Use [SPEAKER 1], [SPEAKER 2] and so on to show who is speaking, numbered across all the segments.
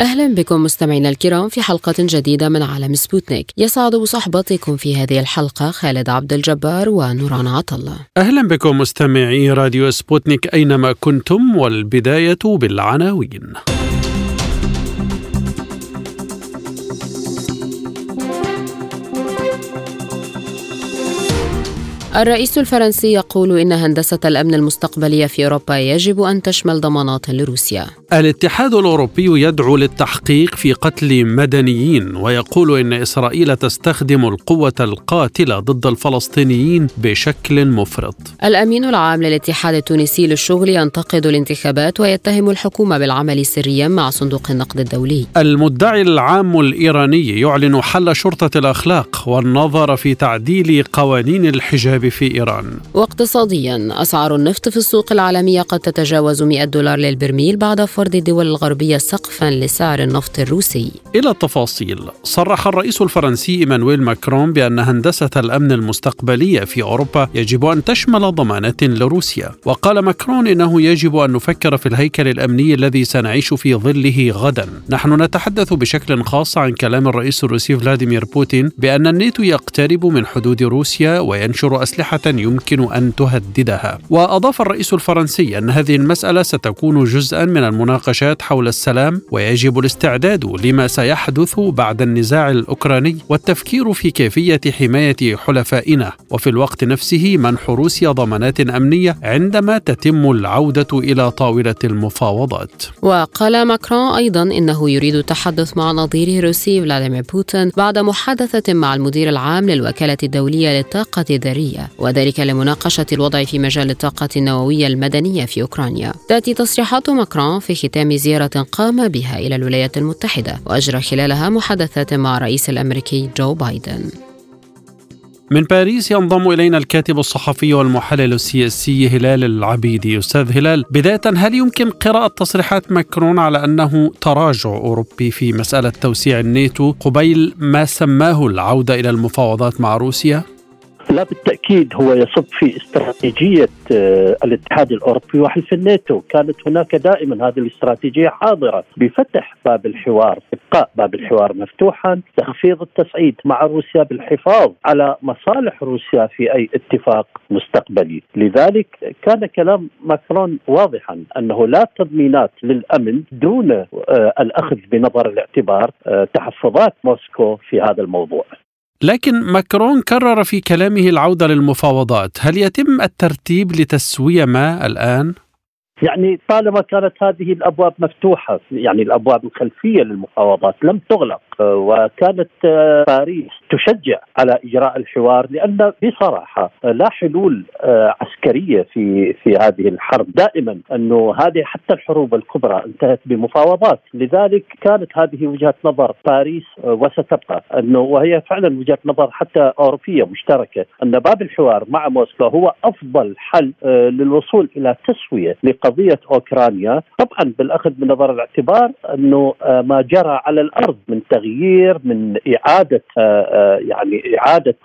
[SPEAKER 1] أهلا بكم مستمعينا الكرام في حلقة جديدة من عالم سبوتنيك. يسعد بصحبتكم في هذه الحلقة خالد عبد الجبار ونوران عطلة
[SPEAKER 2] أهلا بكم مستمعي راديو سبوتنيك أينما كنتم والبداية بالعناوين.
[SPEAKER 1] الرئيس الفرنسي يقول إن هندسة الأمن المستقبلية في أوروبا يجب أن تشمل ضمانات لروسيا.
[SPEAKER 2] الاتحاد الأوروبي يدعو للتحقيق في قتل مدنيين ويقول إن إسرائيل تستخدم القوة القاتلة ضد الفلسطينيين بشكل مفرط.
[SPEAKER 1] الأمين العام للاتحاد التونسي للشغل ينتقد الانتخابات ويتهم الحكومة بالعمل سريا مع صندوق النقد الدولي.
[SPEAKER 2] المدعي العام الإيراني يعلن حل شرطة الأخلاق والنظر في تعديل قوانين الحجاب في إيران.
[SPEAKER 1] واقتصاديا أسعار النفط في السوق العالمية قد تتجاوز 100 دولار للبرميل بعد فرض الدول الغربية سقفا لسعر النفط الروسي.
[SPEAKER 2] إلى التفاصيل صرح الرئيس الفرنسي إيمانويل ماكرون بأن هندسة الأمن المستقبلية في أوروبا يجب أن تشمل ضمانات لروسيا. وقال ماكرون إنه يجب أن نفكر في الهيكل الأمني الذي سنعيش في ظله غدا. نحن نتحدث بشكل خاص عن كلام الرئيس الروسي فلاديمير بوتين بأن الناتو يقترب من حدود روسيا وينشر أسلحة يمكن أن تهددها. وأضاف الرئيس الفرنسي أن هذه المسألة ستكون جزءا من المناقشات حول السلام ويجب الاستعداد لما سيحدث بعد النزاع الأوكراني والتفكير في كيفية حماية حلفائنا. وفي الوقت نفسه منح روسيا ضمانات أمنية عندما تتم العودة إلى طاولة المفاوضات.
[SPEAKER 1] وقال ماكرون أيضا إنه يريد التحدث مع نظيره الروسي فلاديمير بوتين بعد محادثة مع المدير العام للوكالة الدولية للطاقة الذرية. وذلك لمناقشة الوضع في مجال الطاقة النووية المدنية في أوكرانيا. تأتي تصريحات ماكرون في ختام زيارة قام بها إلى الولايات المتحدة وأجرى خلالها محادثات مع الرئيس الأمريكي جو بايدن.
[SPEAKER 2] من باريس ينضم إلينا الكاتب الصحفي والمحلل السياسي هلال العبيدي أستاذ هلال بداية هل يمكن قراءة تصريحات ماكرون على أنه تراجع أوروبي في مسألة توسيع الناتو قبيل ما سماه العودة إلى المفاوضات مع روسيا؟
[SPEAKER 3] لا بالتأكيد هو يصب في استراتيجية الاتحاد الأوروبي وحلف الناتو، كانت هناك دائما هذه الاستراتيجية حاضرة. بفتح باب الحوار، إبقاء باب الحوار مفتوحا، تخفيض التصعيد مع روسيا بالحفاظ على مصالح روسيا في أي اتفاق مستقبلي، لذلك كان كلام ماكرون واضحا أنه لا تضمينات للأمن دون الأخذ بنظر الاعتبار تحفظات موسكو في هذا الموضوع.
[SPEAKER 2] لكن ماكرون كرر في كلامه العودة للمفاوضات، هل يتم الترتيب لتسوية ما الآن؟
[SPEAKER 3] يعني طالما كانت هذه الأبواب مفتوحة يعني الأبواب الخلفية للمفاوضات لم تغلق وكانت باريس تشجع على إجراء الحوار لأن بصراحة لا حلول عسكرية في في هذه الحرب. دائما أنه هذه حتى الحروب الكبرى انتهت بمفاوضات. لذلك كانت هذه وجهة نظر باريس وستبقى. أنه وهي فعلا وجهة نظر حتى أوروبية مشتركة. أن باب الحوار مع موسكو هو أفضل حل للوصول إلى تسوية قضيه أوكرانيا. طبعا بالأخذ بنظر الاعتبار أنه ما جرى على الأرض من تغيير من إعادة يعني إعادة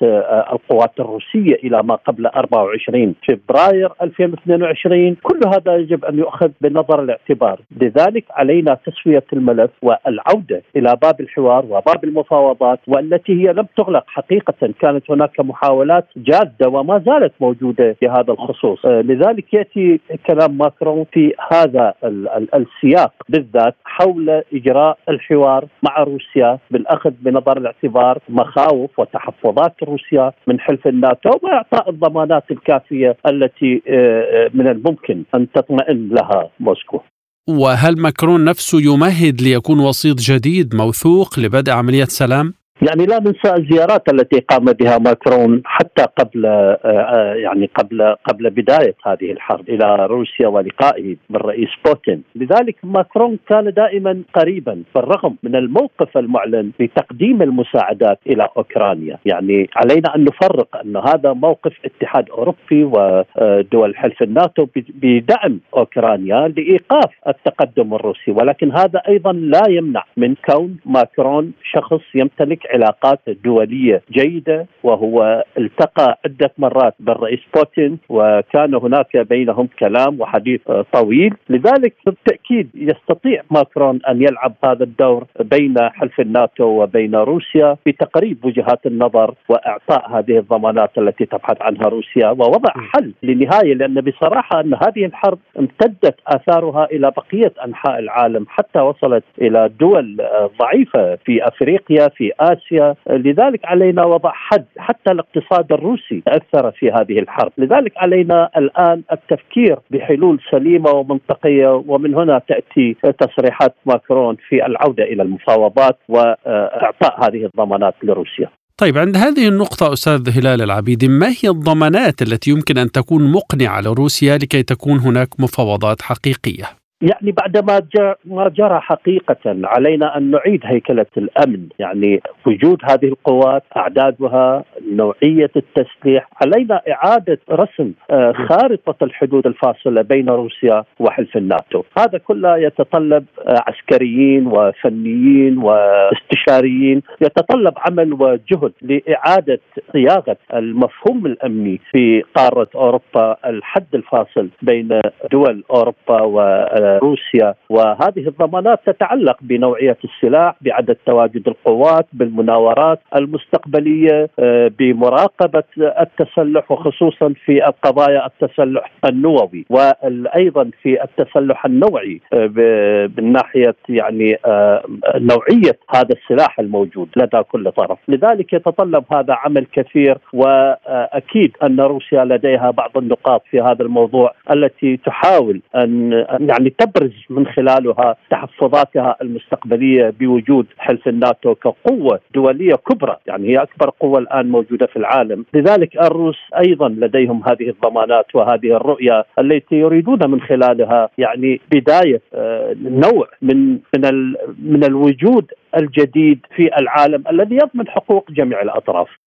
[SPEAKER 3] القوات الروسية إلى ما قبل 24 فبراير 2022 كل هذا يجب أن يؤخذ بنظر الاعتبار. لذلك علينا تسوية الملف والعودة إلى باب الحوار وباب المفاوضات والتي هي لم تغلق حقيقة. كانت هناك محاولات جادة وما زالت موجودة في هذا الخصوص لذلك يأتي كلام ماكرون في هذا السياق بالذات حول إجراء الحوار مع روسيا بالاخذ بنظر الاعتبار مخاوف وتحفظات روسيا من حلف الناتو وإعطاء الضمانات الكافية التي من الممكن أن تطمئن لها موسكو.
[SPEAKER 2] وهل ماكرون نفسه يمهد ليكون وسيط جديد موثوق لبدء عملية سلام؟
[SPEAKER 3] يعني لا ننسى الزيارات التي قام بها ماكرون حتى قبل يعني قبل قبل بداية هذه الحرب إلى روسيا ولقائه بالرئيس بوتين، لذلك ماكرون كان دائما قريبا بالرغم من الموقف المعلن لتقديم المساعدات إلى أوكرانيا، يعني علينا أن نفرق أن هذا موقف اتحاد أوروبي ودول حلف الناتو بدعم أوكرانيا لإيقاف التقدم الروسي، ولكن هذا أيضا لا يمنع من كون ماكرون شخص يمتلك علاقات دولية جيدة وهو التقى عدة مرات بالرئيس بوتين وكان هناك بينهم كلام وحديث طويل، لذلك بالتأكيد يستطيع ماكرون أن يلعب هذا الدور بين حلف الناتو وبين روسيا في تقريب وجهات النظر وإعطاء هذه الضمانات التي تبحث عنها روسيا. ووضع حل لنهاية لأن بصراحة أن هذه الحرب امتدت آثارها إلى بقية أنحاء العالم حتى وصلت إلى دول ضعيفة في أفريقيا في آسيا، لذلك علينا وضع حد حتى الاقتصاد الروسي تاثر في هذه الحرب، لذلك علينا الآن التفكير بحلول سليمة ومنطقية ومن هنا تأتي تصريحات ماكرون في العودة إلى المفاوضات وإعطاء هذه الضمانات لروسيا.
[SPEAKER 2] طيب عند هذه النقطة أستاذ هلال العبيدي ما هي الضمانات التي يمكن أن تكون مقنعة لروسيا لكي تكون هناك مفاوضات حقيقية؟
[SPEAKER 3] يعني بعدما ما جرى حقيقة علينا أن نعيد هيكلة الأمن يعني وجود هذه القوات أعدادها نوعية التسليح علينا إعادة رسم خارطة الحدود الفاصلة بين روسيا وحلف الناتو. هذا كله يتطلب عسكريين وفنيين واستشاريين يتطلب عمل وجهد لإعادة صياغة المفهوم الأمني في قارة أوروبا الحد الفاصل بين دول أوروبا و روسيا وهذه الضمانات تتعلق بنوعية السلاح بعدد تواجد القوات بالمناورات المستقبلية بمراقبة التسلح وخصوصا في القضايا التسلح النووي. وأيضا في التسلح النوعي من ناحية يعني نوعية هذا السلاح الموجود لدى كل طرف. لذلك يتطلب هذا عمل كثير وأكيد أن روسيا لديها بعض النقاط في هذا الموضوع التي تحاول أن يعني تبرز من خلالها تحفظاتها المستقبلية بوجود حلف الناتو كقوة دولية كبرى، يعني هي أكبر قوة الآن موجودة في العالم، لذلك الروس أيضا لديهم هذه الضمانات وهذه الرؤية التي يريدون من خلالها يعني بداية نوع من من من الوجود الجديد في العالم الذي يضمن حقوق جميع الأطراف.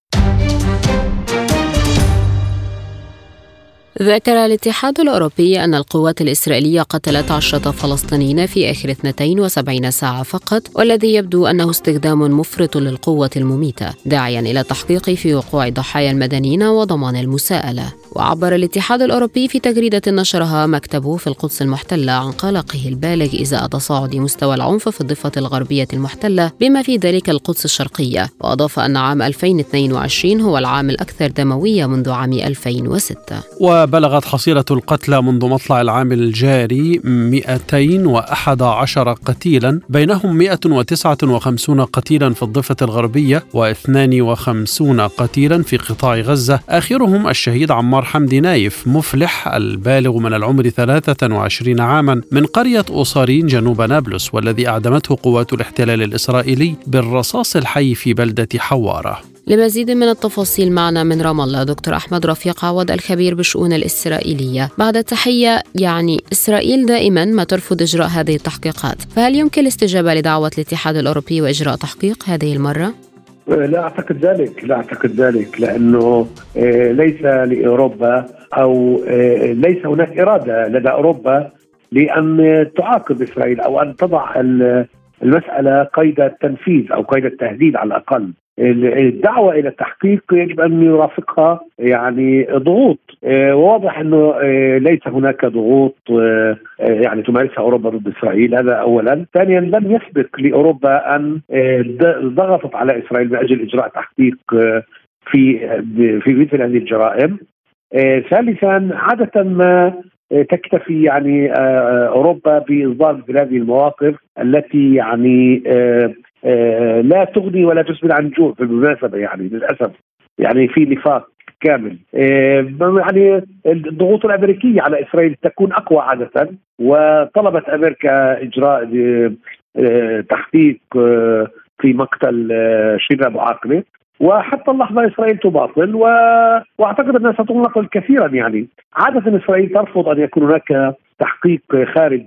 [SPEAKER 1] ذكر الاتحاد الأوروبي أن القوات الإسرائيلية قتلت عشرة فلسطينيين في آخر 72 ساعة فقط والذي يبدو أنه استخدام مفرط للقوة المميتة داعيا إلى التحقيق في وقوع ضحايا المدنيين وضمان المساءلة. وعبر الاتحاد الأوروبي في تغريدة نشرها مكتبه في القدس المحتلة عن قلقه البالغ إزاء تصاعد مستوى العنف في الضفة الغربية المحتلة بما في ذلك القدس الشرقية. وأضاف أن عام 2022 هو العام الأكثر دموية منذ عام 2006
[SPEAKER 2] وبلغت حصيلة القتلى منذ مطلع العام الجاري 211 قتيلا بينهم 159 قتيلا في الضفة الغربية و52 قتيلا في قطاع غزة آخرهم الشهيد عمار حمدي نايف مفلح البالغ من العمر 23 عاما من قرية أوصارين جنوب نابلس والذي أعدمته قوات الاحتلال الإسرائيلي بالرصاص الحي في بلدة حوارة.
[SPEAKER 1] لمزيد من التفاصيل معنا من رام الله دكتور أحمد رفيق عوض الخبير بالشؤون الإسرائيلية. بعد تحية يعني إسرائيل دائما ما ترفض إجراء هذه التحقيقات. فهل يمكن الاستجابة لدعوة الاتحاد الأوروبي وإجراء تحقيق هذه المرة؟
[SPEAKER 4] لا أعتقد ذلك لا أعتقد ذلك لأنه ليس لأوروبا أو ليس هناك إرادة لدى أوروبا لأن تعاقب إسرائيل أو أن تضع المسألة قيد التنفيذ أو قيد التهديد على الأقل. الدعوة إلى التحقيق يجب أن يرافقها يعني ضغوط. وواضح أنه ليس هناك ضغوط يعني تمارسها أوروبا ضد إسرائيل. هذا اولا، ثانيا لم يسبق لأوروبا أن ضغطت على إسرائيل من أجل إجراء تحقيق في في مثل هذه الجرائم. ثالثا عادة ما تكتفي يعني أوروبا بإصدار مثل هذه المواقف التي يعني لا تغني ولا تسمن عن جوع بالمناسبه يعني للأسف يعني في نفاق كامل. يعني الضغوط الأمريكية على إسرائيل تكون أقوى عادة وطلبت أمريكا إجراء تحقيق في مقتل شيرين ابو عاقله وحتى اللحظة إسرائيل تباطل و... وأعتقد انها ستناقل كثيرا يعني عادة إسرائيل ترفض أن يكون هناك تحقيق خارج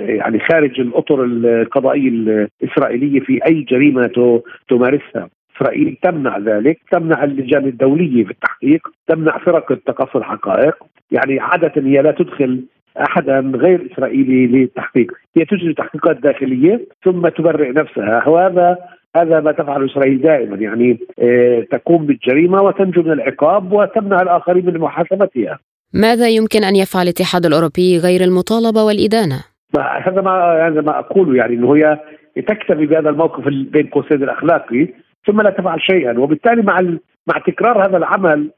[SPEAKER 4] يعني خارج الأطر القضائية الإسرائيلية في أي جريمة تمارسها. إسرائيل تمنع ذلك، تمنع اللجان الدولية في التحقيق، تمنع فرق تقصي الحقائق، يعني عادة هي لا تدخل أحدا غير إسرائيلي للتحقيق، هي تجري تحقيقات داخلية ثم تبرئ نفسها، وهذا هذا ما تفعله إسرائيل دائما يعني آه، تقوم بالجريمة وتنجو من العقاب وتمنع الآخرين من محاسبتها.
[SPEAKER 1] ماذا يمكن أن يفعل الاتحاد الأوروبي غير المطالبة والإدانة؟
[SPEAKER 4] هذا ما هذا ما اقوله يعني إنه هي تكتفي بهذا الموقف بين قوسين الأخلاقي ثم لا تفعل شيئا وبالتالي مع مع تكرار هذا العمل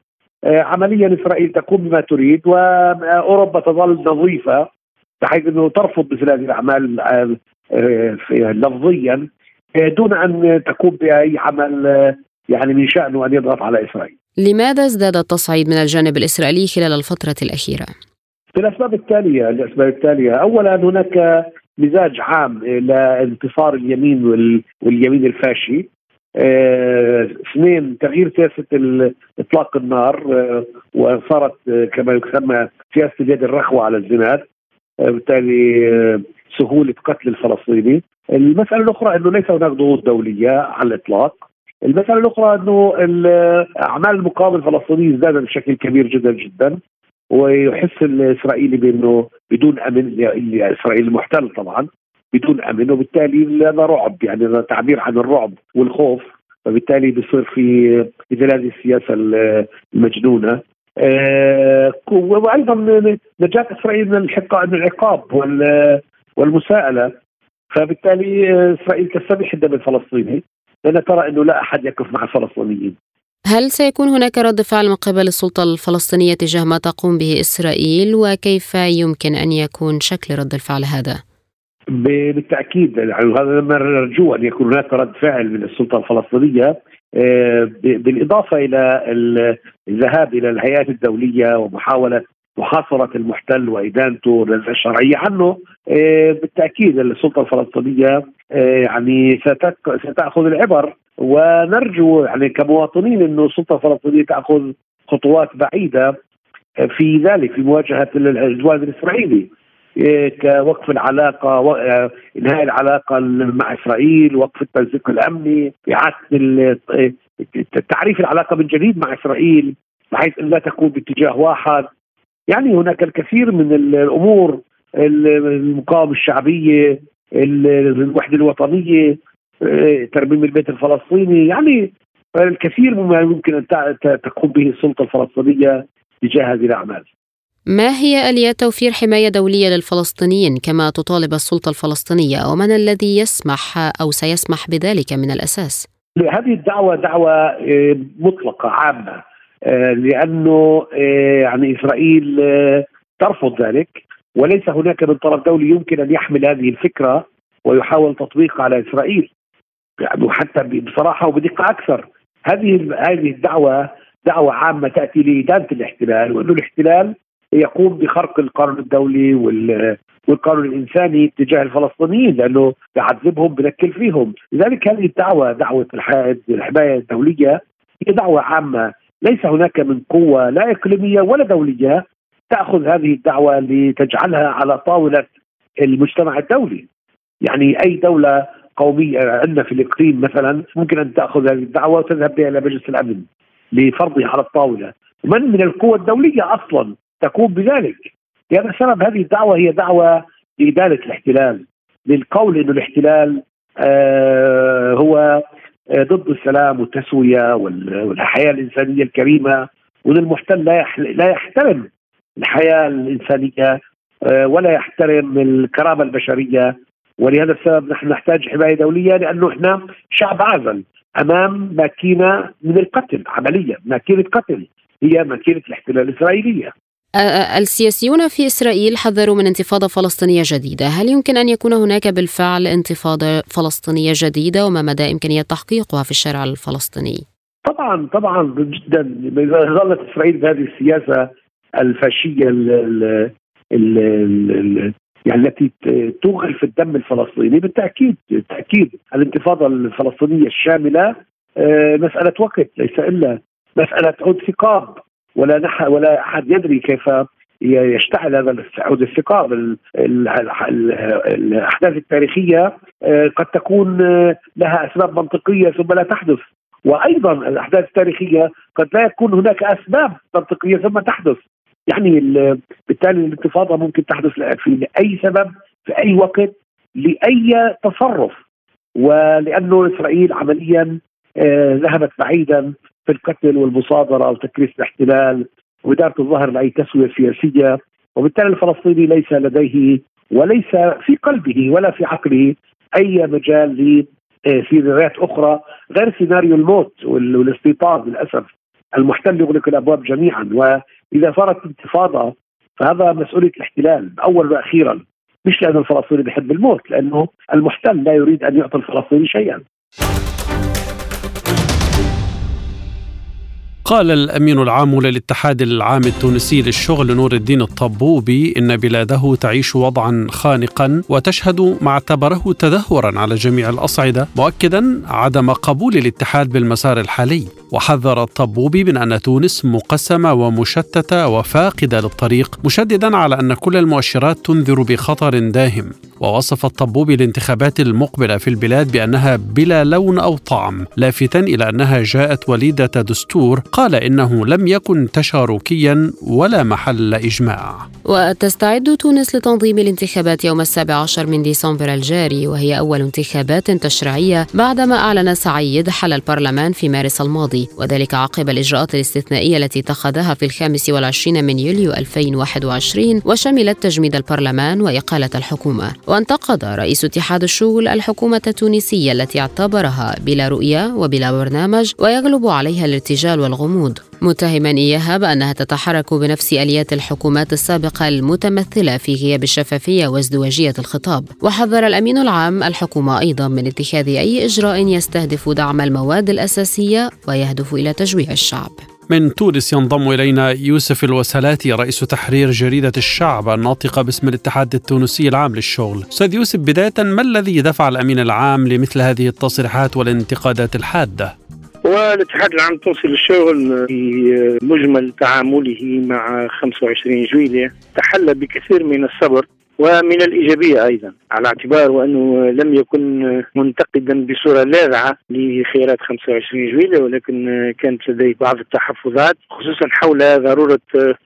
[SPEAKER 4] آه، عمليا إسرائيل تقوم بما تريد واوروبا تظل نظيفة بحيث إنه ترفض مثل هذه الأعمال آه، لفظيا دون أن تقوم بأي عمل يعني من شأنه أن يضغط على إسرائيل.
[SPEAKER 1] لماذا ازداد التصعيد من الجانب الإسرائيلي خلال الفترة الأخيرة؟
[SPEAKER 4] الأسباب التالية، الأسباب التالية، اولا هناك مزاج عام لانتصار اليمين واليمين الفاشي. آه، اثنين تغيير سياسة إطلاق النار آه، وصارت آه، كما يسمى سياسة اليد الرخوة على الزناد بالتالي سهولة قتل الفلسطيني. المسألة الأخرى إنه ليس هناك ضغوط دولية على الإطلاق. المسألة الأخرى إنه أعمال المقاومة الفلسطينية ازدادت بشكل كبير جدا جدا ويحس الإسرائيلي بإنه بدون أمن إسرائيل المحتل طبعا بدون أمن وبالتالي هذا رعب يعني هذا تعبير عن الرعب والخوف فبالتالي بيصير في مثل هذه السياسة المجنونة. آه وأيضا نجاة إسرائيل من العقاب والمساءلة فبالتالي إسرائيل تستبيح الدم الفلسطيني لانها ترى إنه لا أحد يقف مع الفلسطينيين.
[SPEAKER 1] هل سيكون هناك رد فعل من قبل السلطة الفلسطينية تجاه ما تقوم به إسرائيل وكيف يمكن أن يكون شكل رد الفعل هذا؟
[SPEAKER 4] بالتأكيد يعني هذا ما نرجو أن يكون هناك رد فعل من السلطة الفلسطينية آه، بالإضافة إلى الذهاب إلى الهيئات الدولية ومحاولة محاصرة المحتل وإدانته الشرعية عنه آه، بالتأكيد السلطة الفلسطينية آه، يعني ستأخذ العبر. ونرجو يعني كمواطنين أنه السلطة الفلسطينية تأخذ خطوات بعيدة آه، في ذلك في مواجهة العدوان الإسرائيلي كوقف العلاقة إنهاء العلاقة مع إسرائيل وقف التنسيق الأمني إعادة تعريف العلاقة من جديد مع إسرائيل بحيث أن لا تكون باتجاه واحد. يعني هناك الكثير من الأمور المقاومة الشعبية الوحدة الوطنية آه، ترميم البيت الفلسطيني يعني الكثير مما يمكن أن تقوم به السلطة الفلسطينية تجاه هذه الأعمال.
[SPEAKER 1] ما هي اليات توفير حماية دولية للفلسطينيين كما تطالب السلطة الفلسطينية ومن الذي يسمح أو سيسمح بذلك من الأساس؟
[SPEAKER 4] هذه الدعوة دعوة آه، مطلقة عامة لأنه آه، يعني إسرائيل آه، ترفض ذلك وليس هناك من طرف دولي يمكن أن يحمل هذه الفكرة ويحاول تطبيقها على إسرائيل. يعني وحتى بصراحة وبدقة أكثر هذه هذه الدعوة دعوة عامة تأتي لإدانة الاحتلال وانه الاحتلال يقوم بخرق القانون الدولي والقانون الإنساني تجاه الفلسطينيين لأنه يعذبهم بنكل فيهم، لذلك هذه الدعوة دعوة الحماية الدولية هي دعوة عامة. ليس هناك من قوة لا إقليمية ولا دولية تأخذ هذه الدعوة لتجعلها على طاولة المجتمع الدولي. يعني أي دولة قومية عندنا في الإقليم مثلا ممكن أن تأخذ هذه الدعوة وتذهب بها إلى مجلس الأمن لفرضها على الطاولة. من من القوى الدولية أصلا تقوم بذلك؟ لهذا السبب هذه الدعوة هي دعوة لإدارة الاحتلال للقول أن الاحتلال آه هو ضد السلام والتسوية والحياة الإنسانية الكريمة وإن المحتل لا لا يحترم الحياة الإنسانية آه، ولا يحترم الكرامة البشرية. ولهذا السبب نحن نحتاج حماية دولية لأنه إحنا شعب عازل أمام ماكينه من القتل عمليا ماكينه قتل هي ماكينه الاحتلال الإسرائيلية.
[SPEAKER 1] السياسيون في إسرائيل حذروا من انتفاضة فلسطينية جديدة، هل يمكن أن يكون هناك بالفعل انتفاضة فلسطينية جديدة؟ وما مدى إمكانية تحقيقها في الشارع الفلسطيني؟
[SPEAKER 4] طبعا طبعا جدا. ظلت إسرائيل بهذه السياسة الفاشية ال ال ال يعني التي توغل في الدم الفلسطيني بالتأكيد بالتأكيد الانتفاضة الفلسطينية الشاملة آه، مسألة وقت ليس إلا مسألة عود ثقاب ولا نح ولا أحد يدري كيف يشتعل هذا عود الثقاب الأحداث التاريخية آه، قد تكون آه، لها أسباب منطقية ثم لا تحدث. وأيضا الأحداث التاريخية قد لا يكون هناك أسباب منطقية ثم تحدث. يعني بالتالي الانتفاضة ممكن تحدث في لاي سبب في أي وقت لأي تصرف. ولأنه إسرائيل عمليا آه، ذهبت بعيدا في القتل والمصادرة وتكريس الاحتلال وإدارة الظهر لأي تسوية سياسية. وبالتالي الفلسطيني ليس لديه وليس في قلبه ولا في عقله أي مجال لسيناريوهات أخرى غير سيناريو الموت والاستيطان للأسف المحتل يغلق الأبواب جميعا. وإذا صارت انتفاضة فهذا مسؤولية الاحتلال أولا وأخيرا. مش لأن الفلسطيني بيحب الموت لأنه المحتل لا يريد أن يعطي الفلسطيني شيئا.
[SPEAKER 2] قال الأمين العام للاتحاد العام التونسي للشغل نور الدين الطبوبي إن بلاده تعيش وضعا خانقا وتشهد ما اعتبره تدهورا على جميع الأصعدة مؤكدا عدم قبول الاتحاد بالمسار الحالي. وحذر الطبوبي من أن تونس مقسمة ومشتتة وفاقدة للطريق مشددا على أن كل المؤشرات تنذر بخطر داهم. ووصف الطبوبي الانتخابات المقبلة في البلاد بأنها بلا لون أو طعم لافتا إلى أنها جاءت وليدة دستور قال إنه لم يكن تشاركيا ولا محل إجماع.
[SPEAKER 1] وتستعد تونس لتنظيم الانتخابات يوم السابع عشر من ديسمبر الجاري وهي أول انتخابات تشريعية بعدما أعلن سعيد حل البرلمان في مارس الماضي. وذلك عقب الإجراءات الاستثنائية التي اتخذها في الخامس والعشرين من يوليو 2021 وشملت تجميد البرلمان وإقالة الحكومة. وانتقد رئيس اتحاد الشغل الحكومة التونسية التي اعتبرها بلا رؤية وبلا برنامج ويغلب عليها الارتجال والغموض الغموض متهما اياها بانها تتحرك بنفس آليات الحكومات السابقة المتمثلة في غياب الشفافية وازدواجية الخطاب وحذر الأمين العام الحكومة أيضا من اتخاذ أي إجراء يستهدف دعم المواد الأساسية ويهدف إلى تجويع الشعب
[SPEAKER 2] من تونس ينضم إلينا يوسف الوسلاتي رئيس تحرير جريدة الشعب الناطقة باسم الاتحاد التونسي العام للشغل. أستاذ يوسف بداية ما الذي دفع الأمين العام لمثل هذه التصريحات والانتقادات الحادة؟
[SPEAKER 5] والاتحاد العام التونسي للشغل في مجمل تعامله مع 25 جويلية تحلى بكثير من الصبر ومن الإيجابية أيضا. على اعتبار وأنه لم يكن منتقدا بصورة لاذعة لخيارات 25 جويلة ولكن كانت لديه بعض التحفظات خصوصا حول ضرورة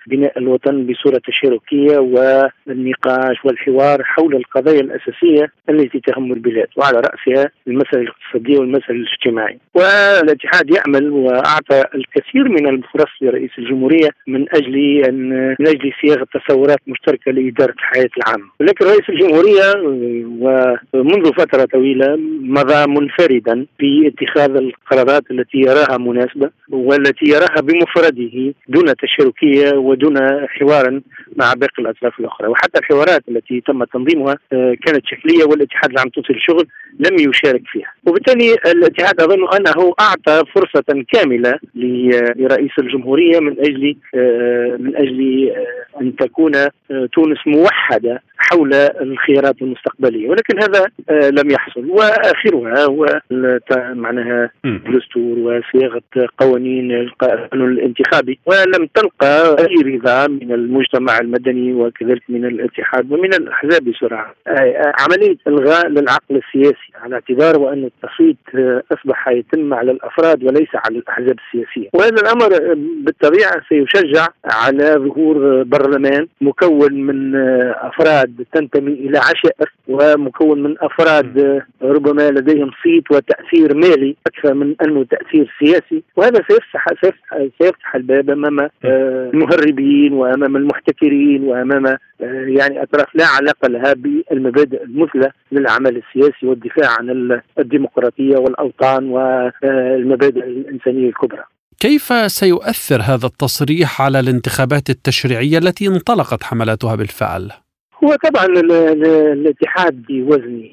[SPEAKER 5] بناء الوطن بصورة تشاركية والنقاش والحوار حول القضايا الأساسية التي تهم البلاد وعلى رأسها المسألة الاقتصادية والمسألة الاجتماعية. والاتحاد يعمل وأعطى الكثير من الفرص لرئيس الجمهورية من أجل أن من أجل صياغة تصورات مشتركة لإدارة الحياة العامة. ولكن رئيس الجمهورية ومنذ فترة طويلة مضى منفردا في اتخاذ القرارات التي يراها مناسبة والتي يراها بمفرده دون تشاركية ودون حوارا مع باقي الأطراف الأخرى. وحتى الحوارات التي تم تنظيمها آه، كانت شكلية والاتحاد العام التونسي للشغل لم يشارك فيها. وبالتالي الاتحاد أظن أنه أعطى فرصة كاملة لرئيس الجمهورية من أجل آه، من أجل آه، أن تكون تونس موحدة حول الخيارات المستقبلية. ولكن هذا آه، لم يحصل. وآخرها هو معناها الدستور وصياغة قوانين القانون الانتخابي. ولم تلقى أي رضا من المجتمع المدني وكذلك من الاتحاد ومن الأحزاب بسرعة. آه، عملية إلغاء للعقل السياسي على اعتبار وأن التصويت آه، أصبح يتم على الأفراد وليس على الأحزاب السياسية. وهذا الأمر بالطبيعة سيشجع على ظهور برلمان مكون من أفراد تنتمي إلى عشائر ومكون من أفراد ربما لديهم صيت وتأثير مالي أكثر من أنه تأثير سياسي. وهذا سيفتح سيفتح, سيفتح الباب أمام آه، المهربين وأمام المحتكرين وأمام آه، يعني أطراف لا علاقة لها بالمبادئ المثلى للعمل السياسي والدفاع عن الديمقراطية والأوطان والمبادئ الإنسانية الكبرى.
[SPEAKER 2] كيف سيؤثر هذا التصريح على الانتخابات التشريعية التي انطلقت حملاتها بالفعل؟
[SPEAKER 5] هو طبعا الاتحاد بوزنه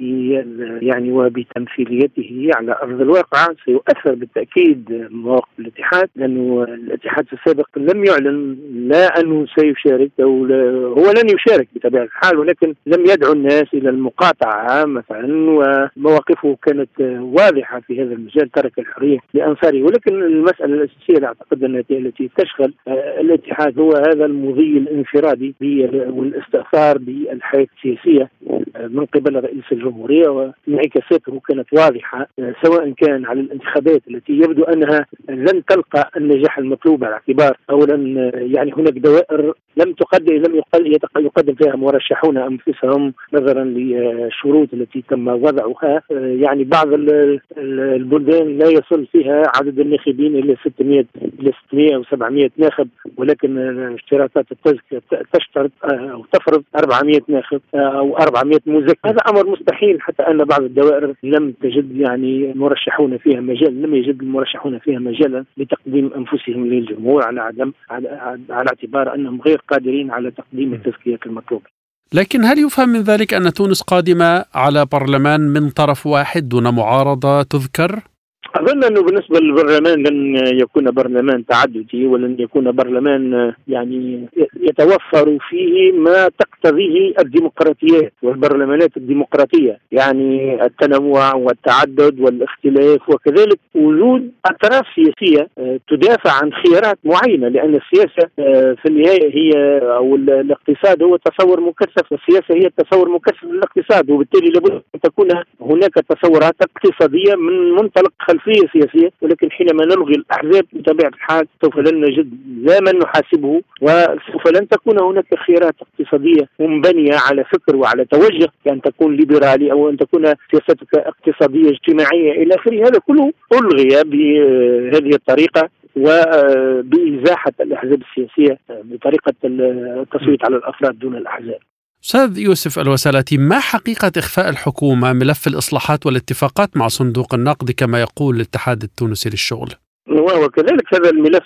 [SPEAKER 5] يعني وبتمثيليته على أرض الواقع سيؤثر بالتأكيد مواقف الاتحاد لأنه الاتحاد السابق لم يعلن لا أنه سيشارك أو هو لن يشارك بطبيعة الحال ولكن لم يدعو الناس إلى المقاطعة مثلا ومواقفه كانت واضحة في هذا المجال ترك الحرية لأنصاره. ولكن المسألة الأساسية أعتقد التي تشغل الاتحاد هو هذا المضي الانفرادي والاستئثار بالحياة السياسية من قبل رئيس الجمهورية وانعكاساته كانت واضحة سواء كان على الانتخابات التي يبدو أنها لن تلقى النجاح المطلوب على اعتبار اولا يعني هناك دوائر لم تقدم لم يقدم فيها مرشحون أنفسهم نظرا للشروط التي تم وضعها. يعني بعض البلدان لا يصل فيها عدد الناخبين إلى 600 إلى 600 أو 700 ناخب ولكن اشتراطات التزكيه تشترط أو تفرض 400 ناخب أو 400 مزكي هذا أمر مستحيل حتى أن بعض الدوائر لم تجد يعني مرشحون فيها مجال لم يجد المرشحون فيها مجالا لتقديم أنفسهم للجمهور على عدم على, على اعتبار أنهم غير قادرين على تقديم التزكيات المطلوبه
[SPEAKER 2] لكن هل يفهم من ذلك أن تونس قادمة على برلمان من طرف واحد دون معارضة تذكر؟
[SPEAKER 5] أظن أنه بالنسبة للبرلمان لن يكون برلمان تعددي ولن يكون برلمان يعني يتوفر فيه ما تقتضيه الديمقراطيات والبرلمانات الديمقراطية يعني التنوع والتعدد والاختلاف وكذلك وجود أطراف سياسية آه، تدافع عن خيارات معينة لأن السياسة آه، في النهاية هي أو الاقتصاد هو تصور مكثف السياسة هي تصور مكثف للاقتصاد وبالتالي لابد أن تكون هناك تصورات اقتصادية من منطلق خلفيه سياسية ولكن حينما نلغي الأحزاب بطبيعة الحال سوف لن نجد لا من نحاسبه وسوف لن تكون هناك خيارات اقتصادية منبنية على فكر وعلى توجه كان تكون ليبرالي أو أن تكون سياستك اقتصادية اجتماعية إلى آخره. هذا كله ألغي بهذه الطريقة وبإزاحة الأحزاب السياسية بطريقة التصويت على الأفراد دون الأحزاب.
[SPEAKER 2] أستاذ يوسف الوسلاتي ما حقيقة إخفاء الحكومة ملف الإصلاحات والاتفاقات مع صندوق النقد كما يقول الاتحاد التونسي للشغل؟
[SPEAKER 5] وكذلك هذا الملف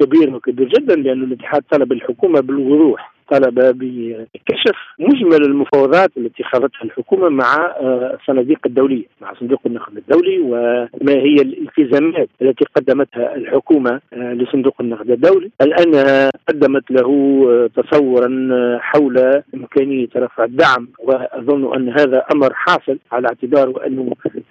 [SPEAKER 5] كبير وكبير جدا لأن الاتحاد طلب الحكومة بالوضوح طلب بكشف مجمل المفاوضات التي خاضتها الحكومة مع الصناديق آه، الدولية مع صندوق النقد الدولي وما هي الالتزامات التي قدمتها الحكومة آه، لصندوق النقد الدولي. هل انها قدمت له آه، تصورا حول إمكانية رفع الدعم وأظن أن هذا أمر حاصل على اعتبار أنه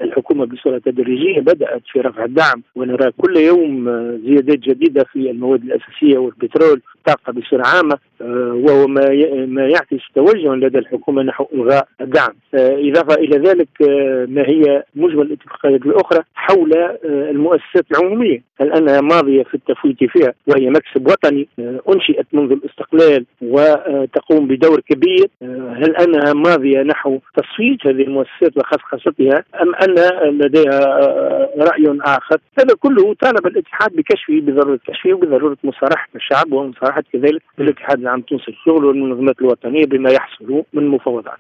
[SPEAKER 5] الحكومة بصورة تدريجية بدأت في رفع الدعم ونرى كل يوم زيادات جديدة في المواد الأساسية والبترول الطاقه بصورة عامة وهو ما يعكس توجه لدى الحكومة نحو الغاء الدعم. آه، إضافة إلى ذلك آه، ما هي مجمل الاتفاقيات الأخرى حول آه، المؤسسات العمومية. هل أنها ماضية في التفويت فيها وهي مكسب وطني أنشئت منذ الاستقلال وتقوم بدور كبير. هل أنها ماضية نحو تصفيت هذه المؤسسات وخصخصتها أم ان لديها رأي آخر. هذا كله طالب الاتحاد بكشفه بضرورة كشفه وبضرورة مصارحة الشعب ومصارحة كذلك الاتحاد العام التونسي للشغل والمنظمات الوطنية بما يحصل من مفاوضات.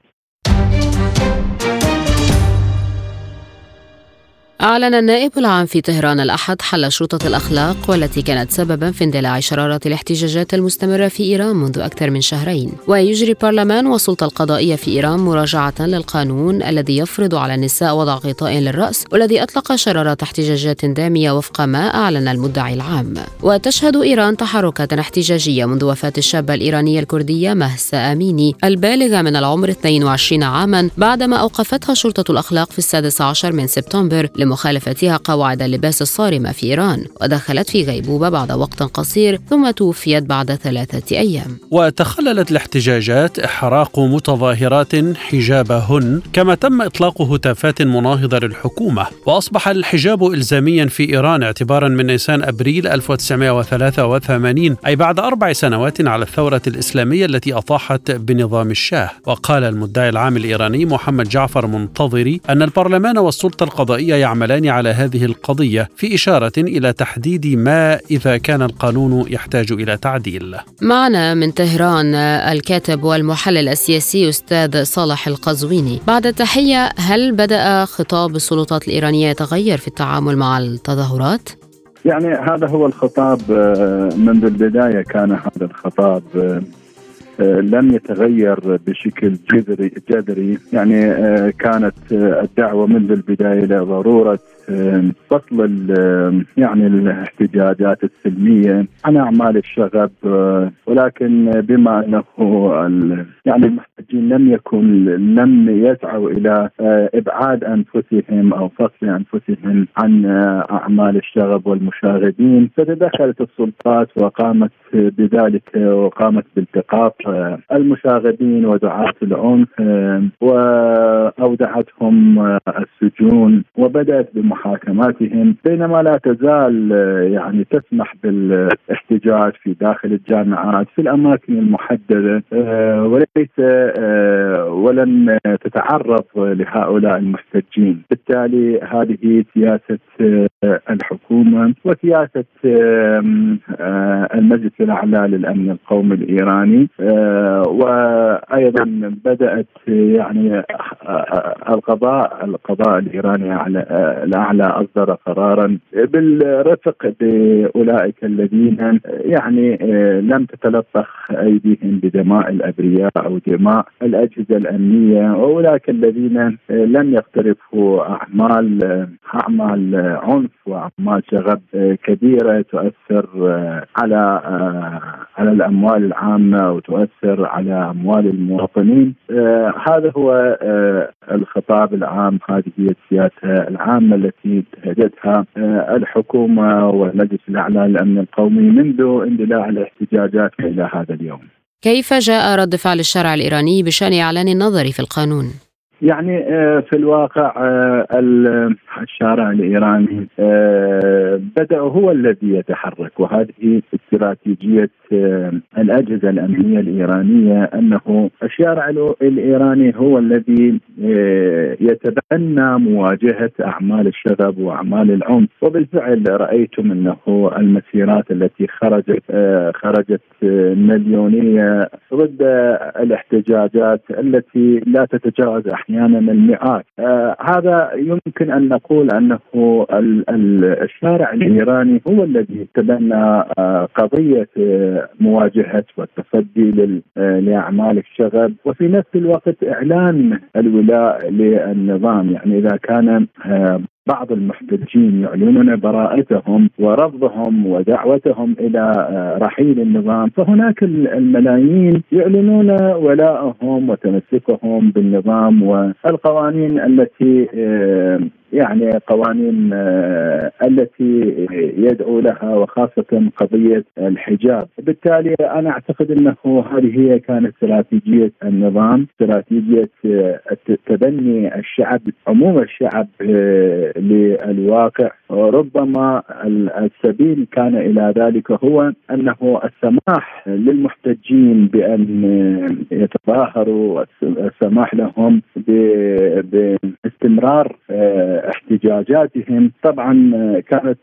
[SPEAKER 1] أعلن النائب العام في طهران الأحد حل شرطة الأخلاق والتي كانت سببا في اندلاع شرارة الاحتجاجات المستمرة في إيران منذ أكثر من شهرين. ويجري البرلمان والسلطة القضائية في إيران مراجعة للقانون الذي يفرض على النساء وضع غطاء للرأس والذي أطلق شرارة احتجاجات دامية وفق ما أعلن المدعي العام. وتشهد إيران تحركات احتجاجية منذ وفاة الشابة الإيرانية الكردية مهسا أميني البالغة من العمر 22 عاما بعدما أوقفتها شرطة الأخلاق في السادس عشر من سبتمبر لمخالفتها قواعد اللباس الصارمة في إيران ودخلت في غيبوبة بعد وقت قصير ثم توفيت بعد ثلاثة أيام.
[SPEAKER 2] وتخللت الاحتجاجات إحراق متظاهرات حجابهن كما تم إطلاق هتافات مناهضة للحكومة. وأصبح الحجاب إلزاميا في إيران اعتبارا من نيسان أبريل 1983 أي بعد أربع سنوات على الثورة الإسلامية التي أطاحت بنظام الشاه. وقال المدعي العام الإيراني محمد جعفر منتظري أن البرلمان والسلطة القضائية يعمل يعملان على هذه القضية في إشارة إلى تحديد ما إذا كان القانون يحتاج إلى تعديل
[SPEAKER 1] معنا من طهران الكاتب والمحلل السياسي أستاذ صالح القزويني بعد التحية هل بدأ خطاب السلطات الإيرانية يتغير في التعامل مع التظاهرات؟
[SPEAKER 6] يعني هذا هو الخطاب آه، منذ البداية كان هذا الخطاب آه، لم يتغير بشكل جذري جذري. يعني كانت الدعوة منذ البداية لضروره فصل يعني الاحتجاجات السلمية. عن أعمال الشغب ولكن بما أنه يعني المحتجين لم يكن لم يسعوا إلى إبعاد أنفسهم أو فصل أنفسهم عن أعمال الشغب والمشاغبين فتدخلت السلطات وقامت بذلك وقامت بالتقاط المشاغبين ودعاة العنف وأودعتهم السجون وبدأت بمحاكماتهم بينما لا تزال يعني تسمح بالاحتجاج في داخل الجامعات في الأماكن المحددة وليس ولن تتعرض لهؤلاء المحتجين. بالتالي هذه سياسة الحكومة وسياسة المجلس الأعلى للأمن القومي الإيراني وأيضا بدأت يعني القضاء القضاء الإيراني الاعلى أصدر قرارا بالرفق بأولئك الذين يعني لم تتلطخ أيديهم بدماء الأبرياء أو دماء الأجهزة الأمنية وأولئك الذين لم يقترفوا أعمال أعمال عنف وأعمال شغب كبيرة تؤثر على على الأموال العامة وتؤثر على أموال المواطنين هذا هو الخطاب العام هذه هي السياسة العامة التي انتهجتها الحكومة والمجلس الأعلى للأمن القومي منذ اندلاع الاحتجاجات إلى هذا اليوم.
[SPEAKER 1] كيف جاء رد فعل الشارع الإيراني بشأن إعلان النظر في القانون؟
[SPEAKER 6] يعني في الواقع الشارع الإيراني بدأ هو الذي يتحرك وهذه استراتيجية الأجهزة الأمنية الإيرانية أنه الشارع الإيراني هو الذي يتبنى مواجهة أعمال الشغب وأعمال العنف وبالفعل رأيتم أنه المسيرات التي خرجت خرجت مليونية ضد الاحتجاجات التي لا تتجاوز أحيانا المئات. هذا يمكن أن نقول أنه الشارع الإيراني هو الذي تبنى قضية مواجهة والتصدي لأعمال الشغب. وفي نفس الوقت إعلان الولاء للنظام. يعني إذا كان بعض المحتجين يعلنون براءتهم ورفضهم ودعوتهم إلى رحيل النظام. فهناك الملايين يعلنون ولاءهم وتمسكهم بالنظام والقوانين التي يعني قوانين التي يدعو لها وخاصة قضية الحجاب. بالتالي أنا أعتقد أنه هذه هي كانت استراتيجية النظام استراتيجية تبني الشعب عموم الشعب للواقع. ربما السبيل كان إلى ذلك هو أنه السماح للمحتجين بأن يتظاهروا والسماح لهم باستمرار احتجاجاتهم. طبعا كانت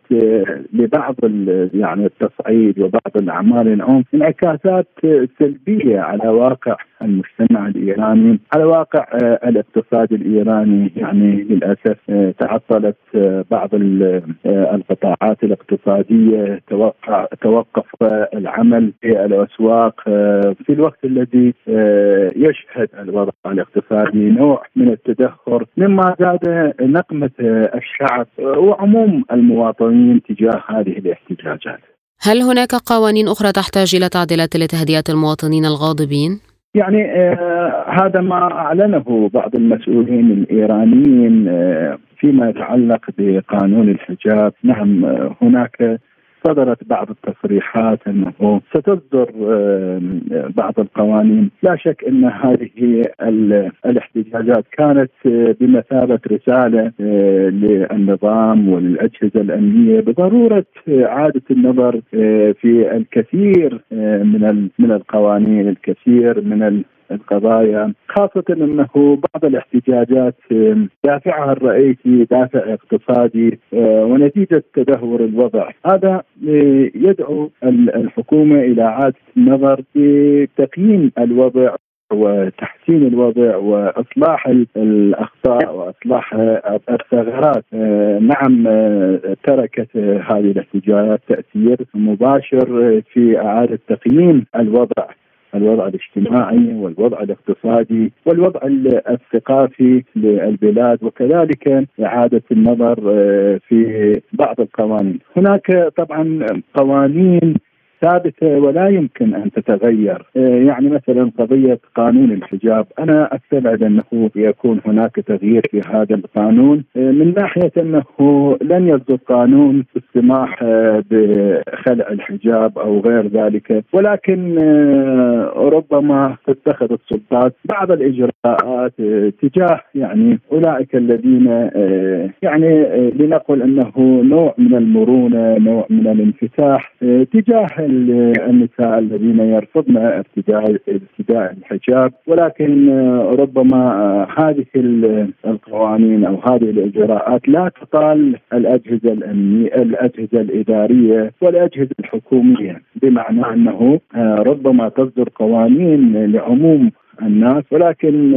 [SPEAKER 6] لبعض يعني التصعيد وبعض الأعمال العنف انعكاسات سلبية على واقع المجتمع الإيراني على واقع الاقتصاد الإيراني يعني للأسف تعطلت بعض القطاعات الاقتصادية توقع توقف العمل في الأسواق في الوقت الذي يشهد الوضع الاقتصادي نوع من التدهور مما زاد نقمة الشعب وعموم المواطنين تجاه هذه الاحتجاجات.
[SPEAKER 1] هل هناك قوانين أخرى تحتاج إلى تعديلات لتهدئة المواطنين الغاضبين؟
[SPEAKER 6] يعني آه هذا ما أعلنه بعض المسؤولين الإيرانيين آه فيما يتعلق بقانون الحجاب. نعم آه هناك صدرت بعض التصريحات أنه ستصدر بعض القوانين، لا شك أن هذه الاحتجاجات كانت بمثابة رسالة للنظام وللأجهزة الأمنية. بضرورة اعاده النظر في الكثير من من القوانين، الكثير من القضايا خاصة أنه بعض الاحتجاجات دافعها الرئيسي دافع اقتصادي ونتيجة تدهور الوضع. هذا يدعو الحكومة إلى إعادة النظر في تقييم الوضع وتحسين الوضع وإصلاح الأخطاء وإصلاح الثغرات. نعم تركت هذه الاحتجاجات تأثير مباشر في إعادة تقييم الوضع. الوضع الاجتماعي والوضع الاقتصادي والوضع الثقافي للبلاد وكذلك إعادة النظر آه، في بعض القوانين. هناك طبعا قوانين ثابتة ولا يمكن أن تتغير. آه، يعني مثلا قضية قانون الحجاب أنا أستبعد أنه يكون هناك تغيير في هذا القانون. آه، من ناحية أنه لن يصدر قانون بالسماح آه، بخلع الحجاب أو غير ذلك. ولكن ربما تتخذ السلطات بعض الإجراءات تجاه يعني أولئك الذين يعني لنقل أنه نوع من المرونة نوع من الانفتاح تجاه النساء الذين يرفضن ارتداء ارتداء الحجاب ولكن ربما هذه القوانين أو هذه الإجراءات لا تطال الأجهزة الامنيه الأجهزة الإدارية والأجهزة الحكومية بمعنى أنه ربما تصدر قوانين لعموم الناس ولكن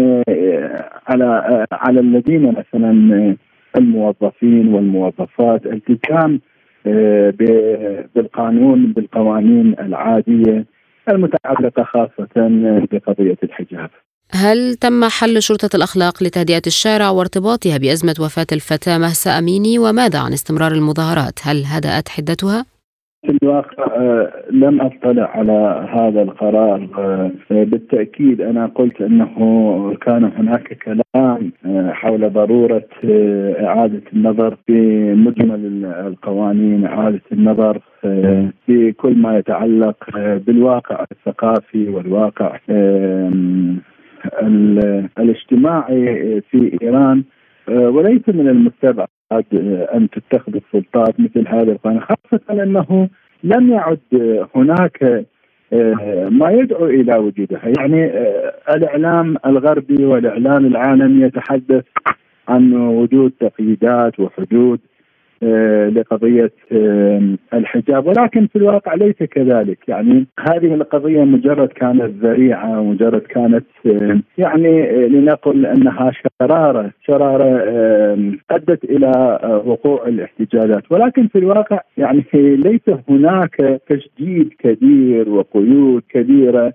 [SPEAKER 6] على على الذين مثلا الموظفين والموظفات التزام آه، بالقانون بالقوانين العادية المتعلقة خاصة بقضية الحجاب.
[SPEAKER 1] هل تم حل شرطة الأخلاق لتهدئة الشارع وارتباطها بأزمة وفاة الفتاة مهسا أميني وماذا عن استمرار المظاهرات؟ هل هدأت حدتها؟
[SPEAKER 6] في الواقع آه، لم أطلع على هذا القرار آه، بالتأكيد أنا قلت أنه كان هناك كلام آه، حول ضرورة إعادة النظر في مجمل القوانين إعادة النظر في كل ما يتعلق بالواقع الثقافي والواقع الاجتماعي في إيران وليس من المستبعد أن تتخذ السلطات مثل هذا القانون خاصة أنه لم يعد هناك آه، ما يدعو إلى وجودها. يعني آه، الإعلام الغربي والإعلام العالمي يتحدث عن وجود تقييدات وحدود. لقضية الحجاب. ولكن في الواقع ليس كذلك. يعني هذه القضية مجرد كانت ذريعة مجرد كانت يعني لنقل أنها شرارة شرارة أدت إلى وقوع الاحتجاجات. ولكن في الواقع يعني ليس هناك تشديد كبير وقيود كبيرة آه،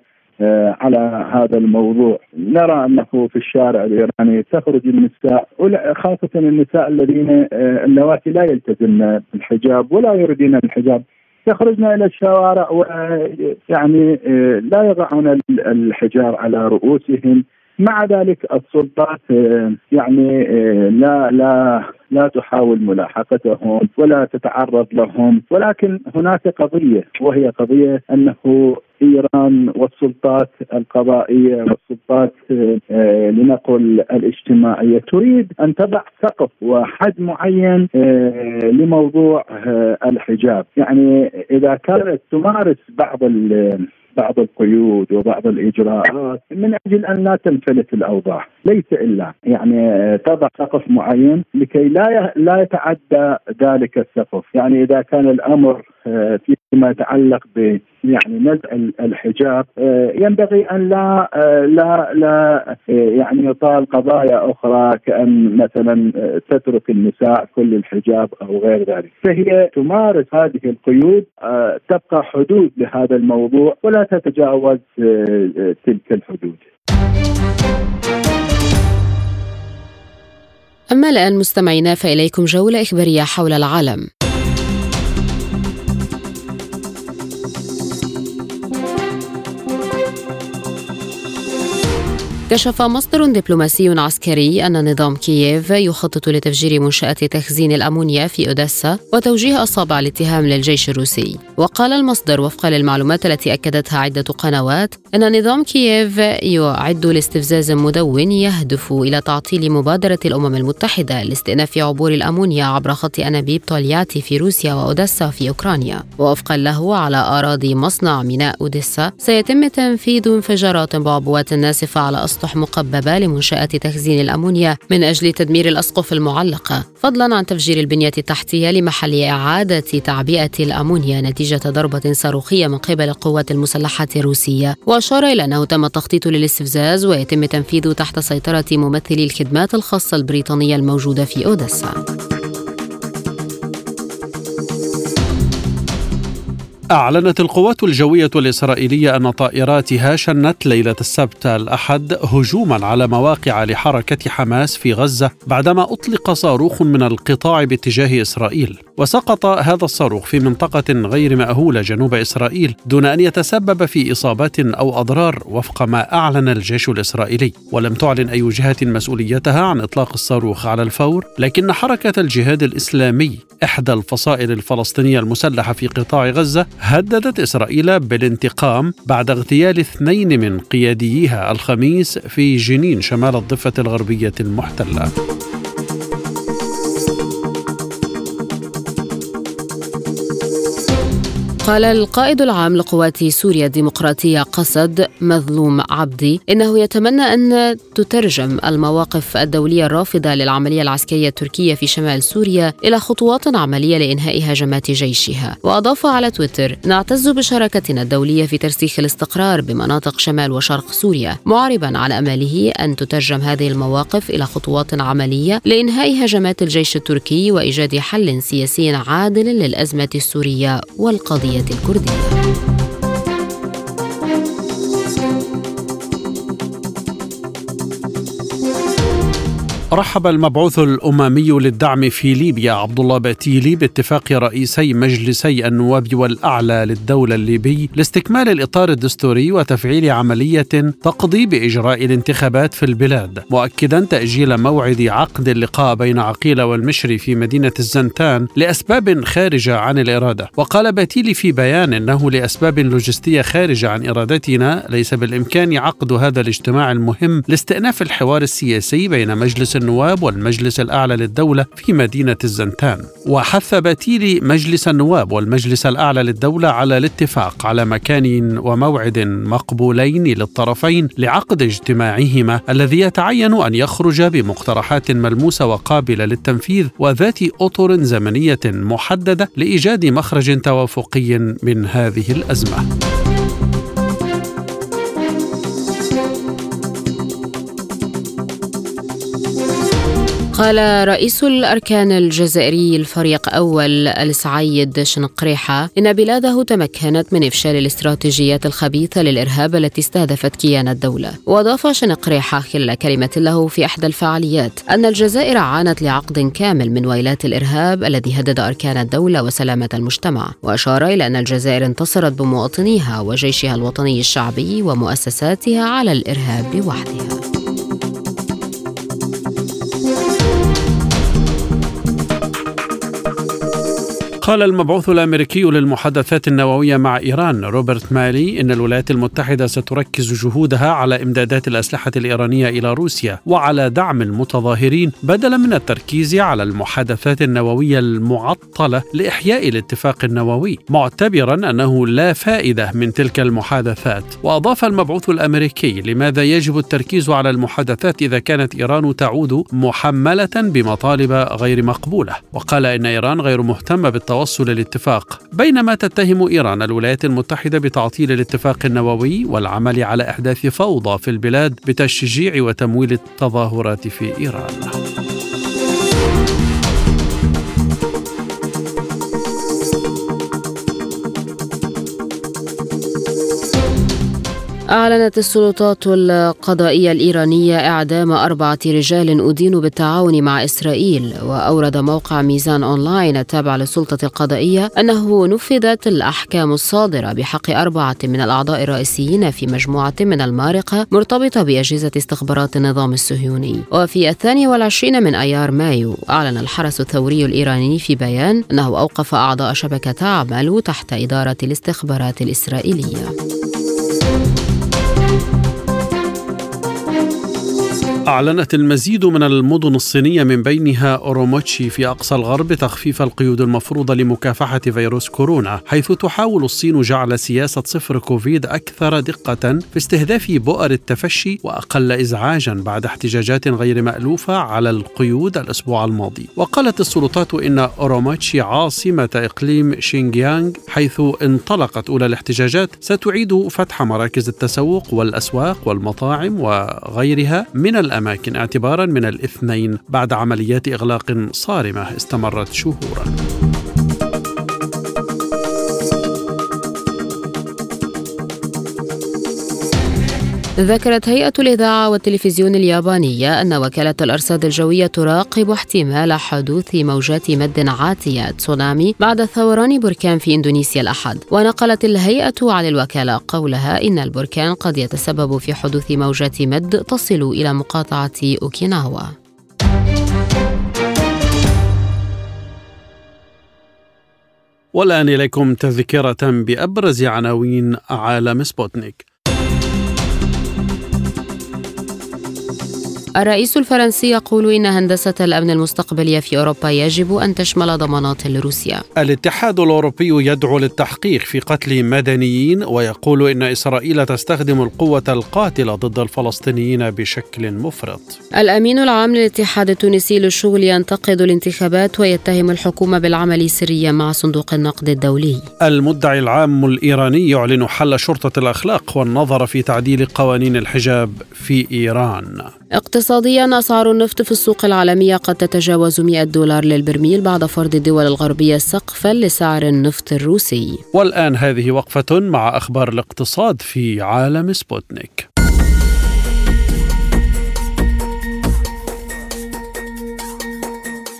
[SPEAKER 6] على هذا الموضوع. نرى أنه في الشارع الإيراني تخرج النساء خاصة النساء الذين آه، اللواتي لا يلتزمن الحجاب ولا يريدين الحجاب. يخرجن إلى الشوارع ويعني آه، لا يضعون الحجاب على رؤوسهم. مع ذلك السلطات يعني لا لا لا تحاول ملاحقتهم ولا تتعرض لهم. ولكن هناك قضية وهي قضية أنه إيران والسلطات القضائية والسلطات آه، لنقل الاجتماعية تريد أن تضع سقف وحد معين آه، لموضوع آه، الحجاب، يعني إذا كانت تمارس بعض بعض القيود وبعض الإجراءات من أجل أن لا تنفلت الأوضاع، ليس إلا يعني تضع سقف معين لكي لا لا يتعدى ذلك السقف، يعني إذا كان الأمر فيما يتعلق ب يعني نزع الحجاب آه، ينبغي أن لا آه، لا لا آه، يعني يطال قضايا أخرى كأن مثلا تترك النساء كل الحجاب أو غير ذلك، فهي تمارس هذه القيود تبقى حدود لهذا الموضوع ولا تتجاوز تلك الحدود.
[SPEAKER 1] أما الآن مستمعينا فإليكم جولة إخبارية حول العالم كشف مصدر دبلوماسي عسكري أن نظام كييف يخطط لتفجير منشآت تخزين الأمونيا في أوديسا وتوجيه أصابع الاتهام للجيش الروسي. وقال المصدر وفقا للمعلومات التي أكدتها عدة قنوات أن نظام كييف يعد لاستفزاز مدون يهدف إلى تعطيل مبادرة الأمم المتحدة لاستئناف عبور الأمونيا عبر خط أنابيب طولياتي في روسيا وأوديسا في أوكرانيا. ووفقا له على أراضي مصنع ميناء أوديسا سيتم تنفيذ انفجارات بعبوات ناسفة على أسطح مقببة لمنشآت تخزين الأمونيا من أجل تدمير الأسقف المعلقة فضلا عن تفجير البنية التحتية لمحل إعادة تعبئة الأمونيا نتيجة ضربة صاروخية من قبل القوات المسلحة الروسية. وأشار إلى أنه تم التخطيط للاستفزاز ويتم تنفيذه تحت سيطرة ممثلي الخدمات الخاصة البريطانية الموجودة في أوديسا.
[SPEAKER 2] أعلنت القوات الجوية الإسرائيلية أن طائراتها شنت ليلة السبت الأحد هجوما على مواقع لحركة حماس في غزة بعدما أطلق صاروخ من القطاع باتجاه إسرائيل. وسقط هذا الصاروخ في منطقة غير مأهولة جنوب إسرائيل دون أن يتسبب في إصابات أو أضرار وفق ما أعلن الجيش الإسرائيلي. ولم تعلن أي جهة مسؤوليتها عن إطلاق الصاروخ على الفور لكن حركة الجهاد الإسلامي إحدى الفصائل الفلسطينية المسلحة في قطاع غزة هددت إسرائيل بالانتقام بعد اغتيال اثنين من قيادييها الخميس في جنين شمال الضفة الغربية المحتلة.
[SPEAKER 1] قال القائد العام لقوات سوريا الديمقراطية قسد مظلوم عبدي إنه يتمنى أن تترجم المواقف الدولية الرافضة للعملية العسكرية التركية في شمال سوريا إلى خطوات عملية لإنهاء هجمات جيشها. وأضاف على تويتر نعتز بشراكتنا الدولية في ترسيخ الاستقرار بمناطق شمال وشرق سوريا معربا على أمله أن تترجم هذه المواقف إلى خطوات عملية لإنهاء هجمات الجيش التركي وإيجاد حل سياسي عادل للأزمة السورية والقضية. الكردية
[SPEAKER 2] رحب المبعوث الأممي للدعم في ليبيا عبد الله باتيلي باتفاق رئيسي مجلسي النواب والأعلى للدولة الليبي لاستكمال الإطار الدستوري وتفعيل عملية تقضي باجراء الانتخابات في البلاد، مؤكدا تأجيل موعد عقد اللقاء بين عقيله والمشري في مدينة الزنتان لأسباب خارجة عن الإرادة، وقال باتيلي في بيان إنه لأسباب لوجستية خارجة عن إرادتنا ليس بالإمكان عقد هذا الاجتماع المهم لاستئناف الحوار السياسي بين مجلس النواب والمجلس الأعلى للدولة في مدينة الزنتان وحث باتيلي مجلس النواب والمجلس الأعلى للدولة على الاتفاق على مكان وموعد مقبولين للطرفين لعقد اجتماعهما الذي يتعين أن يخرج بمقترحات ملموسة وقابلة للتنفيذ وذات أطر زمنية محددة لإيجاد مخرج توافقي من هذه الأزمة.
[SPEAKER 1] قال رئيس الأركان الجزائري الفريق أول السعيد شنقريحة إن بلاده تمكنت من إفشال الاستراتيجيات الخبيثة للإرهاب التي استهدفت كيان الدولة. وأضاف شنقريحة خلال كلمة له في إحدى الفعاليات أن الجزائر عانت لعقد كامل من ويلات الإرهاب الذي هدد أركان الدولة وسلامة المجتمع وأشار إلى أن الجزائر انتصرت بمواطنيها وجيشها الوطني الشعبي ومؤسساتها على الإرهاب وحدها.
[SPEAKER 2] قال المبعوث الأمريكي للمحادثات النووية مع إيران روبرت مالي إن الولايات المتحدة ستركز جهودها على إمدادات الأسلحة الإيرانية إلى روسيا وعلى دعم المتظاهرين بدلا من التركيز على المحادثات النووية المعطلة لإحياء الاتفاق النووي معتبرا أنه لا فائدة من تلك المحادثات. وأضاف المبعوث الأمريكي لماذا يجب التركيز على المحادثات إذا كانت إيران تعود محملة بمطالب غير مقبولة. وقال إن إيران غير مهتمة بالتوصل التوصل لاتفاق بينما تتهم إيران الولايات المتحدة بتعطيل الاتفاق النووي والعمل على أحداث فوضى في البلاد بتشجيع وتمويل التظاهرات في إيران.
[SPEAKER 1] أعلنت السلطات القضائية الإيرانية إعدام أربعة رجال أدينوا بالتعاون مع إسرائيل وأورد موقع ميزان أونلاين التابع للسلطة القضائية أنه نفذت الأحكام الصادرة بحق أربعة من الأعضاء الرئيسيين في مجموعة من المارقة مرتبطة بأجهزة استخبارات النظام الصهيوني. وفي الثاني والعشرين من أيار مايو أعلن الحرس الثوري الإيراني في بيان أنه أوقف أعضاء شبكة تعمل تحت إدارة الاستخبارات الإسرائيلية.
[SPEAKER 2] أعلنت المزيد من المدن الصينية من بينها أوروموتشي في أقصى الغرب تخفيف القيود المفروضة لمكافحة فيروس كورونا حيث تحاول الصين جعل سياسة صفر كوفيد أكثر دقة في استهداف بؤر التفشي وأقل إزعاجا بعد احتجاجات غير مألوفة على القيود الأسبوع الماضي. وقالت السلطات إن أوروموتشي عاصمة إقليم شينجيانغ حيث انطلقت أولى الاحتجاجات ستعيد فتح مراكز التسوق والأسواق والمطاعم وغيرها من الأماكن اعتبارا من الاثنين بعد عمليات إغلاق صارمة استمرت شهورا.
[SPEAKER 1] ذكرت هيئة الإذاعة والتلفزيون اليابانية أن وكالة الأرصاد الجوية تراقب احتمال حدوث موجات مد عاتية تسونامي بعد ثوران بركان في إندونيسيا الأحد. ونقلت الهيئة عن الوكالة قولها إن البركان قد يتسبب في حدوث موجات مد تصل إلى مقاطعة أوكيناوا.
[SPEAKER 2] والآن إليكم تذكرة بأبرز عناوين عالم سبوتنيك.
[SPEAKER 1] الرئيس الفرنسي يقول إن هندسة الأمن المستقبلية في أوروبا يجب أن تشمل ضمانات لروسيا.
[SPEAKER 2] الاتحاد الأوروبي يدعو للتحقيق في قتل مدنيين ويقول إن إسرائيل تستخدم القوة القاتلة ضد الفلسطينيين بشكل مفرط.
[SPEAKER 1] الأمين العام للاتحاد التونسي للشغل ينتقد الانتخابات ويتهم الحكومة بالعمل سريا مع صندوق النقد الدولي.
[SPEAKER 2] المدعي العام الإيراني يعلن حل شرطة الأخلاق والنظر في تعديل قوانين الحجاب في إيران.
[SPEAKER 1] اقتصاديا أسعار النفط في السوق العالمية قد تتجاوز 100 دولار للبرميل بعد فرض الدول الغربية سقفا لسعر النفط الروسي.
[SPEAKER 2] والآن هذه وقفة مع أخبار الاقتصاد في عالم سبوتنيك.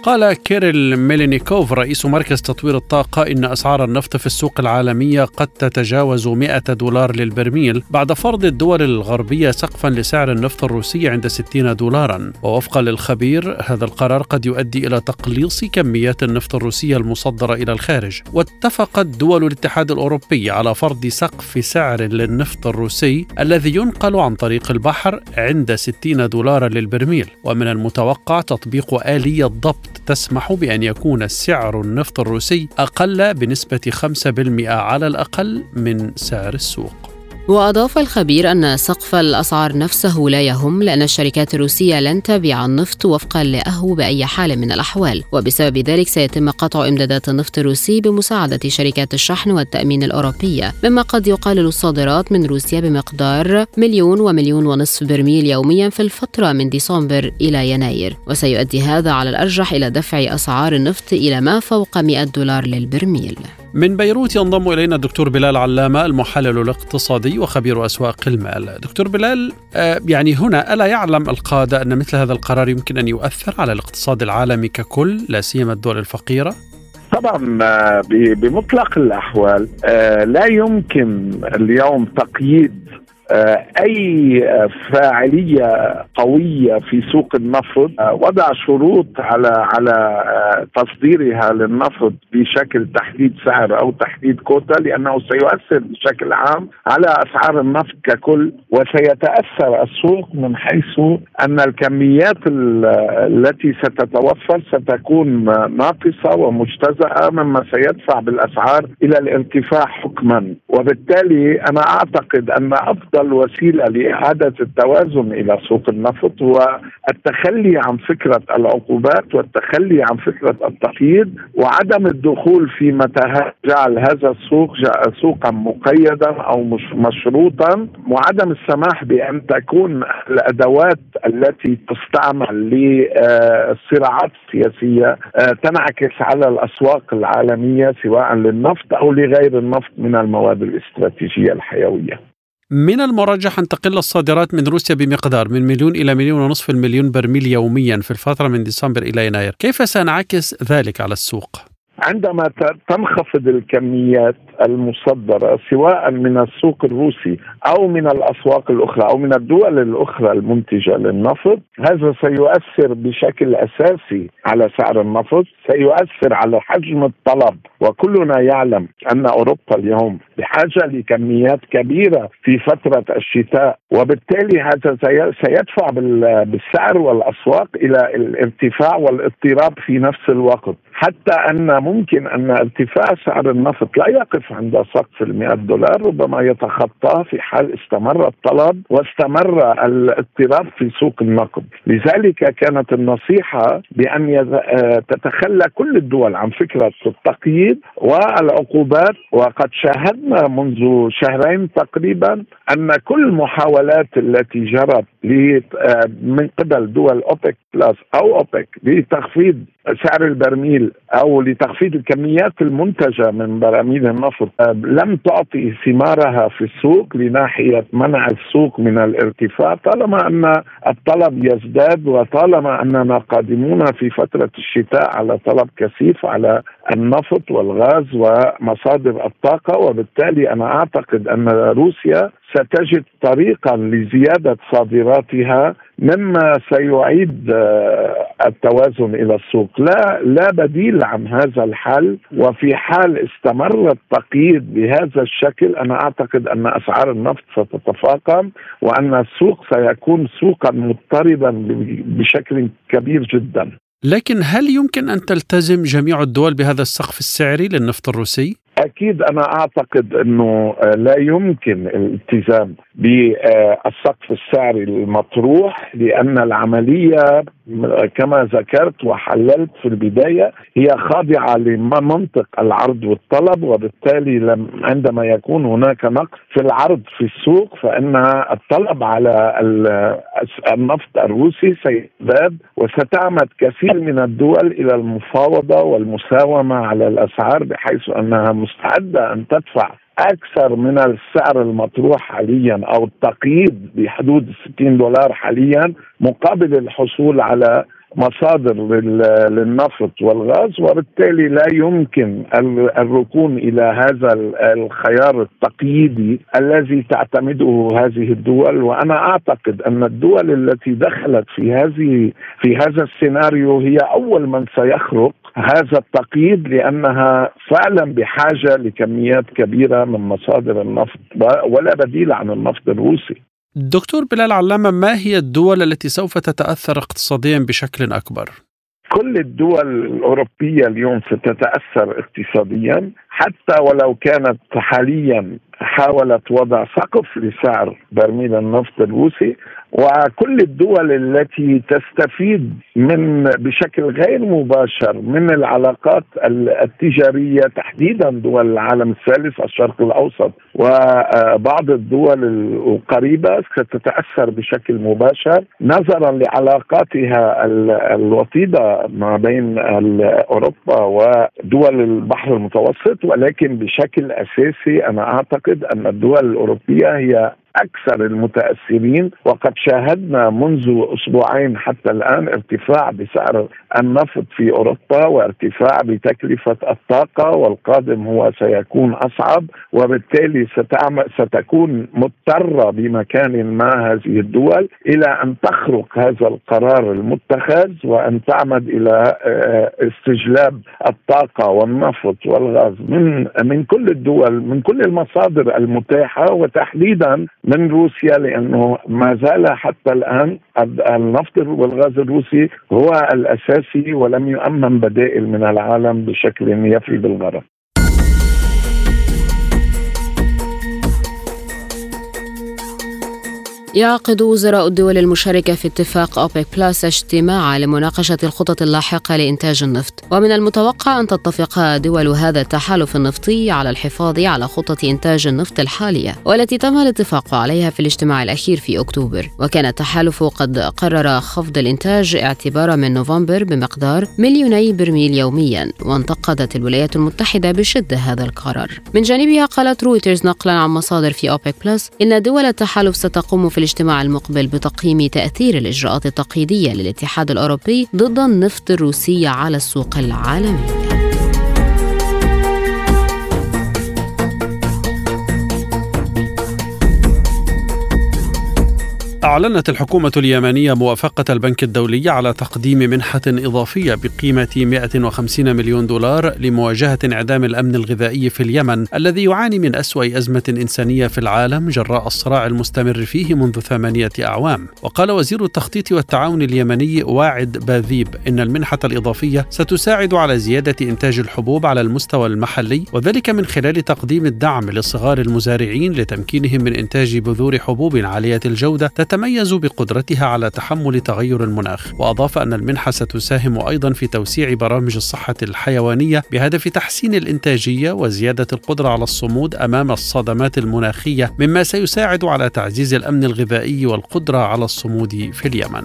[SPEAKER 2] قال كيريل ميلينيكوف رئيس مركز تطوير الطاقة إن أسعار النفط في السوق العالمية قد تتجاوز 100 دولار للبرميل بعد فرض الدول الغربية سقفا لسعر النفط الروسي عند 60 دولارا. ووفقا للخبير هذا القرار قد يؤدي إلى تقليص كميات النفط الروسية المصدرة إلى الخارج. واتفقت دول الاتحاد الأوروبي على فرض سقف سعر للنفط الروسي الذي ينقل عن طريق البحر عند 60 دولارا للبرميل. ومن المتوقع تطبيق آلية ضبط تسمح بأن يكون سعر النفط الروسي أقل بنسبة 5% على الأقل من سعر السوق.
[SPEAKER 1] وأضاف الخبير أن سقف الأسعار نفسه لا يهم لأن الشركات الروسية لن تبيع النفط وفقا لأهو بأي حال من الأحوال. وبسبب ذلك سيتم قطع إمدادات النفط الروسي بمساعدة شركات الشحن والتأمين الأوروبية مما قد يقلل الصادرات من روسيا بمقدار مليون ومليون ونصف برميل يوميا في الفترة من ديسمبر إلى يناير. وسيؤدي هذا على الأرجح إلى دفع أسعار النفط إلى ما فوق 100 دولار للبرميل.
[SPEAKER 2] من بيروت ينضم إلينا الدكتور بلال علامة المحلل الاقتصادي وخبير أسواق المال دكتور بلال آه، يعني هنا ألا يعلم القادة أن مثل هذا القرار يمكن أن يؤثر على الاقتصاد العالمي ككل لا سيما الدول الفقيرة؟
[SPEAKER 7] طبعا آه، بمطلق الأحوال آه، لا يمكن اليوم تقييد أي فاعلية قوية في سوق النفط آه، وضع شروط على على آه، تصديرها للنفط بشكل تحديد سعر أو تحديد كوتا لأنه سيؤثر بشكل عام على أسعار النفط ككل وسيتأثر السوق من حيث أن الكميات التي ستتوفر ستكون ناقصة ومجتزأة مما سيدفع بالأسعار إلى الارتفاع حكما. وبالتالي أنا أعتقد أن أفضل أفضل وسيلة لإعادة التوازن إلى سوق النفط هو التخلي عن فكرة العقوبات والتخلي عن فكرة التقييد وعدم الدخول في متاهات جعل هذا السوق سوقا مقيدا أو مش مشروطا وعدم السماح بأن تكون الأدوات التي تستعمل للصراعات السياسيه آه، تنعكس على الأسواق العالمية سواء للنفط أو لغير النفط من المواد الاستراتيجية الحيوية.
[SPEAKER 2] من المرجح أن تقل الصادرات من روسيا بمقدار من مليون إلى مليون ونصف المليون برميل يوميا في الفترة من ديسمبر إلى يناير كيف سينعكس ذلك على السوق؟
[SPEAKER 7] عندما تنخفض الميات المصدرة سواء من السوق الروسي أو من الأسواق الأخرى أو من الدول الأخرى المنتجة للنفط هذا سيؤثر بشكل أساسي على سعر النفط سيؤثر على حجم الطلب. وكلنا يعلم أن أوروبا اليوم بحاجة لكميات كبيرة في فترة الشتاء وبالتالي هذا سيدفع بالسعر والأسواق إلى الارتفاع والاضطراب في نفس الوقت. حتى أن ممكن أن ارتفاع سعر النفط لا يقف عند سقف ال دولار ربما يتخطاه في حال استمر الطلب واستمر الاضطراب في سوق النقد. لذلك كانت النصيحة بأن آه، تتخلى كل الدول عن فكرة التقييد والعقوبات. وقد شاهدنا منذ شهرين تقريبا أن كل المحاولات التي جرت آه، من قبل دول أوبك بلس أو أوبك لتخفيض سعر البرميل أو لتخفيض الكميات المنتجة من براميل النفط لم تعطي ثمارها في السوق لناحية منع السوق من الارتفاع طالما أن الطلب يزداد وطالما أننا قادمون في فترة الشتاء على طلب كثيف على النفط والغاز ومصادر الطاقة وبالتالي أنا أعتقد أن روسيا ستجد طريقا لزيادة صادراتها مما سيعيد آه، التوازن إلى السوق لا لا بديل عن هذا الحل وفي حال استمر التقييد بهذا الشكل أنا أعتقد أن أسعار النفط ستتفاقم وأن السوق سيكون سوقا مضطربا بشكل كبير جدا
[SPEAKER 2] لكن هل يمكن أن تلتزم جميع الدول بهذا السقف السعري للنفط الروسي؟
[SPEAKER 7] أكيد أنا أعتقد أنه آه، لا يمكن الالتزام بالسقف السعري المطروح لأن العملية كما ذكرت وحللت في البداية هي خاضعة لمنطق العرض والطلب وبالتالي لم عندما يكون هناك نقص في العرض في السوق فإن الطلب على النفط الروسي سيزداد وستعمد كثير من الدول إلى المفاوضة والمساومة على الأسعار بحيث أنها مستعدة أن تدفع أكثر من السعر المطروح حاليا أو التقييد بحدود 60 دولار حاليا مقابل الحصول على مصادر للنفط والغاز وبالتالي لا يمكن الركون إلى هذا الخيار التقييدي الذي تعتمده هذه الدول. وأنا أعتقد أن الدول التي دخلت في هذه في هذا السيناريو هي أول من سيخرق هذا التقييد لأنها فعلا بحاجة لكميات كبيرة من مصادر النفط ولا بديل عن النفط الروسي.
[SPEAKER 2] دكتور بلال علامة ما هي الدول التي سوف تتأثر اقتصاديا بشكل أكبر؟
[SPEAKER 7] كل الدول الأوروبية اليوم ستتأثر اقتصاديا حتى ولو كانت حاليا حاولت وضع سقف لسعر برميل النفط الروسي وكل الدول التي تستفيد من بشكل غير مباشر من العلاقات التجارية تحديدا دول العالم الثالث الشرق الأوسط وبعض الدول القريبة ستتأثر بشكل مباشر نظرا لعلاقاتها الوطيدة ما بين أوروبا ودول البحر المتوسط. ولكن بشكل أساسي أنا أعتقد أن الدول الأوروبية هي أكثر المتأثرين. وقد شاهدنا منذ أسبوعين حتى الآن ارتفاع بسعر النفط في أوروبا وارتفاع بتكلفة الطاقة والقادم هو سيكون أصعب. وبالتالي ستعمل ستكون مضطرة بمكان ما هذه الدول إلى أن تخرق هذا القرار المتخذ وأن تعمد إلى آه، استجلاب الطاقة والنفط والغاز من من كل الدول من كل المصادر المتاحة. وتحديدا من روسيا لأنه ما زال حتى الآن النفط والغاز الروسي هو الأساسي ولم يؤمن بدائل من العالم بشكل يفي بالغرض.
[SPEAKER 1] يعقد وزراء الدول المشاركة في اتفاق أوبيك بلس اجتماعا لمناقشة الخطط اللاحقة لإنتاج النفط. ومن المتوقع أن تتفق دول هذا التحالف النفطي على الحفاظ على خطة إنتاج النفط الحالية والتي تم الاتفاق عليها في الاجتماع الأخير في أكتوبر. وكان التحالف قد قرر خفض الإنتاج اعتبارا من نوفمبر بمقدار مليوني برميل يوميا وانتقدت الولايات المتحدة بشدة هذا القرار. من جانبها قالت رويترز نقلا عن مصادر في أوبيك بلس إن دول التحالف ستقوم في الاجتماع المقبل بتقييم تأثير الإجراءات التقييدية للاتحاد الأوروبي ضد النفط الروسي على السوق العالمية
[SPEAKER 2] أعلنت الحكومة اليمنية موافقة البنك الدولي على تقديم منحة إضافية بقيمة 150 مليون دولار لمواجهة انعدام الأمن الغذائي في اليمن الذي يعاني من أسوأ أزمة إنسانية في العالم جراء الصراع المستمر فيه منذ ثمانية أعوام. وقال وزير التخطيط والتعاون اليمني واعد باذيب إن المنحة الإضافية ستساعد على زيادة إنتاج الحبوب على المستوى المحلي وذلك من خلال تقديم الدعم لصغار المزارعين لتمكينهم من إنتاج بذور حبوب عالية الجودة تتميز بقدرتها على تحمل تغير المناخ وأضاف أن المنحة ستساهم أيضا في توسيع برامج الصحة الحيوانية بهدف تحسين الإنتاجية وزيادة القدرة على الصمود أمام الصدمات المناخية مما سيساعد على تعزيز الأمن الغذائي والقدرة على الصمود في اليمن.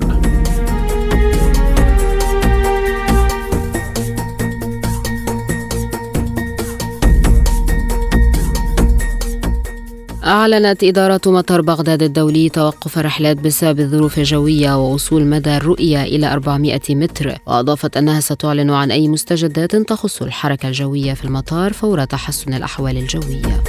[SPEAKER 1] أعلنت إدارة مطار بغداد الدولي توقف الرحلات بسبب الظروف الجوية ووصول مدى الرؤية إلى 400 متر وأضافت أنها ستعلن عن أي مستجدات تخص الحركة الجوية في المطار فور تحسن الأحوال الجوية.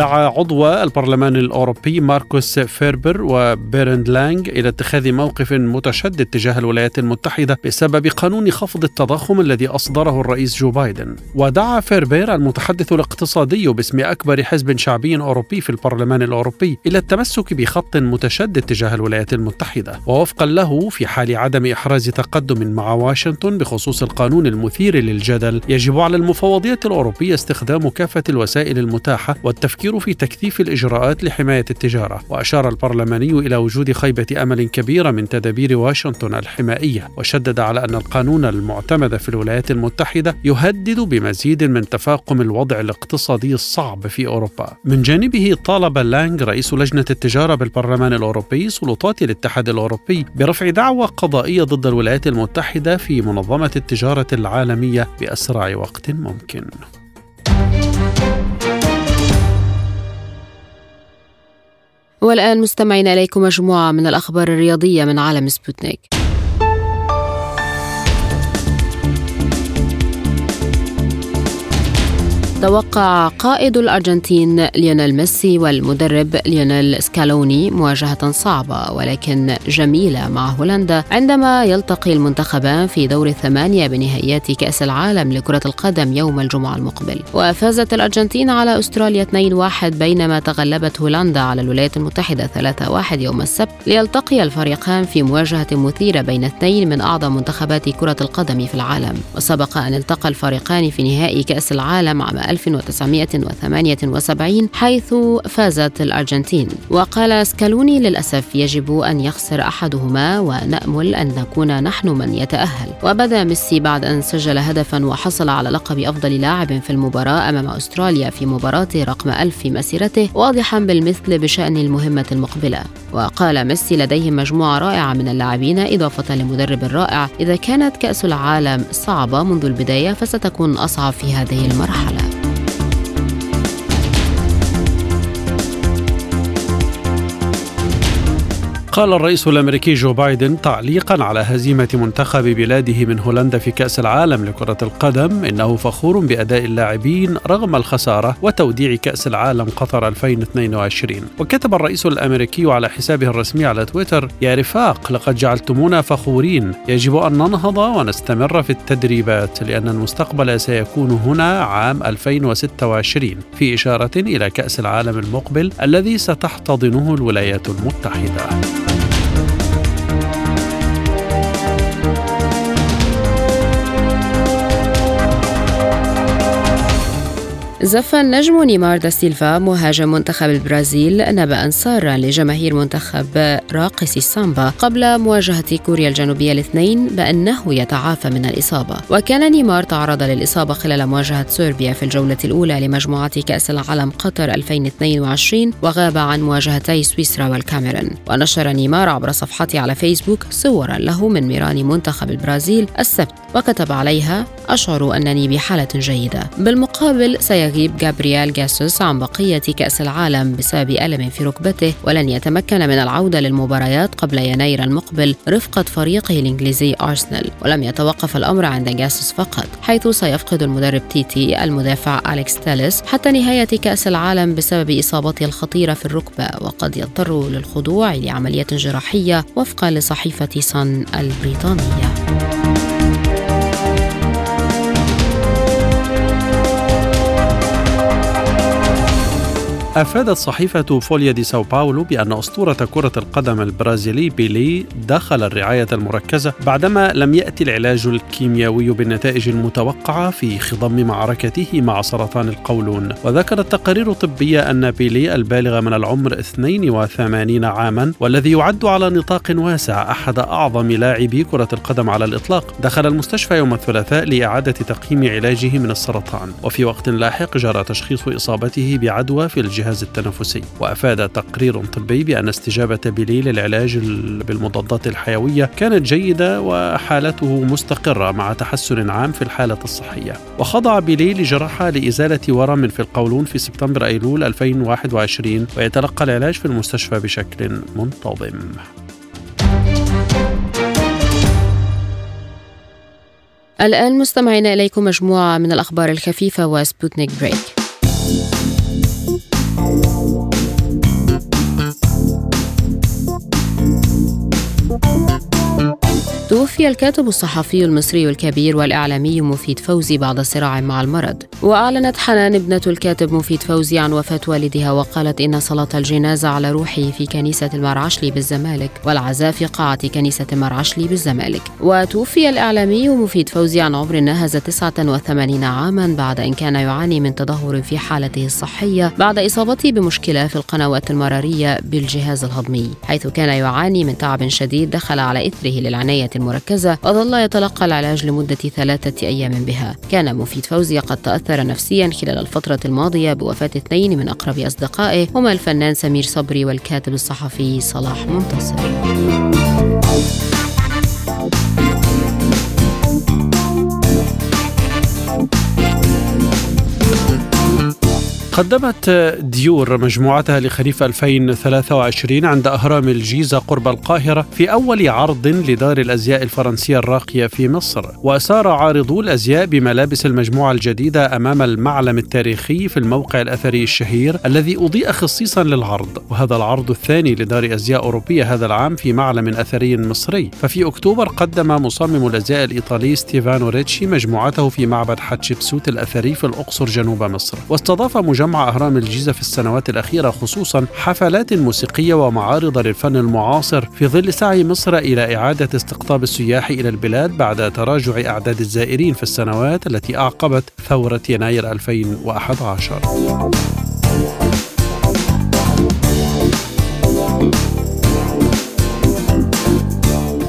[SPEAKER 2] دعا عضو البرلمان الأوروبي ماركوس فيربر وبيرند لانج إلى اتخاذ موقف متشدد تجاه الولايات المتحدة بسبب قانون خفض التضخم الذي أصدره الرئيس جو بايدن. ودعا فيربر المتحدث الاقتصادي باسم أكبر حزب شعبي أوروبي في البرلمان الأوروبي إلى التمسك بخط متشدد تجاه الولايات المتحدة. ووفقا له في حال عدم إحراز تقدم مع واشنطن بخصوص القانون المثير للجدل يجب على المفوضية الأوروبية استخدام كافة الوسائل المتاحة والتفكير التفكير في تكثيف الإجراءات لحماية التجارة، وأشار البرلماني إلى وجود خيبة أمل كبيرة من تدابير واشنطن الحمائية، وشدد على أن القانون المعتمد في الولايات المتحدة يهدد بمزيد من تفاقم الوضع الاقتصادي الصعب في أوروبا. من جانبه طالب لانغ رئيس لجنة التجارة بالبرلمان الأوروبي سلطات الاتحاد الأوروبي برفع دعوى قضائية ضد الولايات المتحدة في منظمة التجارة العالمية بأسرع وقت ممكن.
[SPEAKER 1] والآن مستمعين إليكم مجموعة من الأخبار الرياضية من عالم سبوتنيك. توقع قائد الأرجنتين ليونيل ميسي والمدرب ليونيل سكالوني مواجهة صعبة ولكن جميلة مع هولندا عندما يلتقي المنتخبان في دور الثمانية بنهائيات كأس العالم لكرة القدم يوم الجمعة المقبل. وفازت الأرجنتين على أستراليا 2-1 بينما تغلبت هولندا على الولايات المتحدة 3-1 يوم السبت ليلتقي الفريقان في مواجهة مثيرة بين اثنين من أعظم منتخبات كرة القدم في العالم. وسبق أن التقى الفريقان في نهائي كأس العالم عام 1978 حيث فازت الأرجنتين. وقال سكالوني للأسف يجب أن يخسر أحدهما ونأمل أن نكون نحن من يتأهل. وبدأ ميسي بعد أن سجل هدفا وحصل على لقب أفضل لاعب في المباراة أمام أستراليا في مباراة رقم ألف في مسيرته واضحا بالمثل بشأن المهمة المقبلة. وقال ميسي لديهم مجموعة رائعة من اللاعبين إضافة لمدرب رائع. إذا كانت كأس العالم صعبة منذ البداية فستكون أصعب في هذه المرحلة.
[SPEAKER 2] قال الرئيس الأمريكي جو بايدن تعليقا على هزيمة منتخب بلاده من هولندا في كأس العالم لكرة القدم إنه فخور بأداء اللاعبين رغم الخسارة وتوديع كأس العالم قطر 2022 وكتب الرئيس الأمريكي على حسابه الرسمي على تويتر يا رفاق لقد جعلتمونا فخورين. يجب أن ننهض ونستمر في التدريبات لأن المستقبل سيكون هنا عام 2026 في إشارة إلى كأس العالم المقبل الذي ستحتضنه الولايات المتحدة.
[SPEAKER 1] زف النجم نيمار دا سيلفا مهاجم منتخب البرازيل نبأ سارا لجماهير منتخب راقصي السامبا قبل مواجهة كوريا الجنوبية الاثنين بأنه يتعافى من الإصابة. وكان نيمار تعرض للإصابة خلال مواجهة صربيا في الجولة الأولى لمجموعة كأس العالم قطر 2022 وغاب عن مواجهتي سويسرا والكاميرون. ونشر نيمار عبر صفحته على فيسبوك صورا له من مران منتخب البرازيل السبت وكتب عليها أشعر أنني بحالة جيدة. بالمقابل سيغيب يغيب جابرييل جيسوس عن بقية كأس العالم بسبب ألم في ركبته ولن يتمكن من العودة للمباريات قبل يناير المقبل رفقة فريقه الإنجليزي أرسنال ولم يتوقف الأمر عند جيسوس فقط حيث سيفقد المدرب تيتي المدافع أليكس تاليس حتى نهاية كأس العالم بسبب إصابته الخطيرة في الركبة وقد يضطر للخضوع لعملية جراحية وفقا لصحيفة صن البريطانية.
[SPEAKER 2] أفادت صحيفة فوليا دي ساو باولو بأن أسطورة كرة القدم البرازيلي بيلي دخل الرعاية المركزة بعدما لم يأتي العلاج الكيميائي بالنتائج المتوقعة في خضم معركته مع سرطان القولون. وذكرت تقارير طبية أن بيلي البالغ من العمر 82 عاما والذي يعد على نطاق واسع أحد أعظم لاعبي كرة القدم على الإطلاق دخل المستشفى يوم الثلاثاء لإعادة تقييم علاجه من السرطان. وفي وقت لاحق جرى تشخيص إصابته بعدوى في الجهاز الجهاز التنفسي. وأفاد تقرير طبي بأن استجابة بيلي للعلاج بالمضادات الحيوية كانت جيدة وحالته مستقرة مع تحسن عام في الحالة الصحية. وخضع بيلي لجراحة لإزالة ورم في القولون في سبتمبر أيلول 2021 ويتلقى العلاج في المستشفى بشكل منتظم.
[SPEAKER 1] الآن مستمعين إليكم مجموعة من الأخبار الخفيفة وسبوتنيك break. Música توفي الكاتب الصحفي المصري الكبير والإعلامي مفيد فوزي بعد صراع مع المرض. وأعلنت حنان ابنة الكاتب مفيد فوزي عن وفاة والدها وقالت إن صلاة الجنازة على روحه في كنيسة المرعشلي بالزمالك والعزاء في قاعة كنيسة المرعشلي بالزمالك. وتوفي الإعلامي مفيد فوزي عن عمر ناهز 89 عاما بعد أن كان يعاني من تدهور في حالته الصحية بعد إصابته بمشكلة في القنوات المرارية بالجهاز الهضمي حيث كان يعاني من تعب شديد دخل على إثره للعناية المركزة وظل يتلقى العلاج لمدة ثلاثة أيام بها. كان مفيد فوزي قد تأثر نفسيا خلال الفترة الماضية بوفاة اثنين من أقرب أصدقائه هما الفنان سمير صبري والكاتب الصحفي صلاح منتصر.
[SPEAKER 2] قدمت ديور مجموعتها لخريف 2023 عند أهرام الجيزة قرب القاهرة في أول عرض لدار الأزياء الفرنسية الراقية في مصر. وسار عارضو الأزياء بملابس المجموعة الجديدة أمام المعلم التاريخي في الموقع الأثري الشهير الذي أضيء خصيصا للعرض. وهذا العرض الثاني لدار أزياء أوروبية هذا العام في معلم أثري مصري. ففي أكتوبر قدم مصمم الأزياء الإيطالي ستيفانو ريتشي مجموعته في معبد حتشبسوت الأثري في الأقصر جنوب مصر. واستضاف مجمع أهرام الجيزة في السنوات الأخيرة خصوصا حفلات موسيقية ومعارض للفن المعاصر في ظل سعي مصر إلى إعادة استقطاب السياح إلى البلاد بعد تراجع أعداد الزائرين في السنوات التي أعقبت ثورة يناير 2011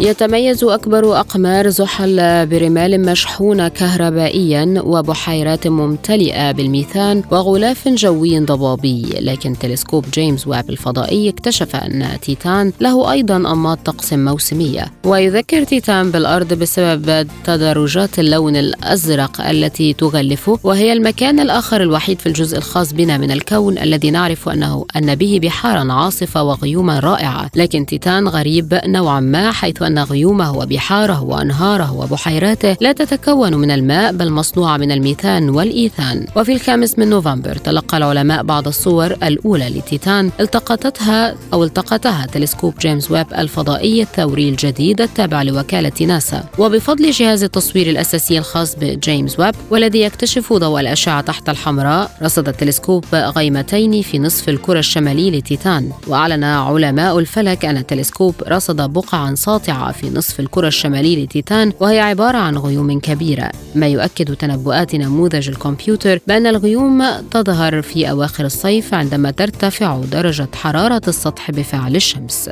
[SPEAKER 1] يتميز أكبر أقمار زحل برمال مشحونة كهربائيا وبحيرات ممتلئة بالميثان وغلاف جوي ضبابي لكن تلسكوب جيمس واب الفضائي اكتشف أن تيتان له أيضا أنماط طقس موسمية. ويذكر تيتان بالأرض بسبب تدرجات اللون الأزرق التي تغلفه وهي المكان الآخر الوحيد في الجزء الخاص بنا من الكون الذي نعرف أنه أن به بحارا عاصفة وغيوما رائعة. لكن تيتان غريب نوعا ما حيث أن غيومه وبحاره وأنهاره وبحيراته لا تتكون من الماء بل مصنوعة من الميثان والإيثان. وفي الخامس من نوفمبر تلقى العلماء بعض الصور الأولى لتيتان. التقطتها أو التقطها تلسكوب جيمس ويب الفضائي الثوري الجديد التابع لوكالة ناسا. وبفضل جهاز التصوير الأساسي الخاص بجيمس ويب والذي يكتشف ضوء الأشعة تحت الحمراء رصد التلسكوب غيمتين في نصف الكرة الشمالي لتيتان. وأعلن علماء الفلك أن التلسكوب رصد بقعا ساطعة في نصف الكرة الشمالي لتيتان وهي عبارة عن غيوم كبيرة. ما يؤكد تنبؤات نموذج الكمبيوتر بأن الغيوم تظهر في أواخر الصيف عندما ترتفع درجة حرارة السطح بفعل الشمس.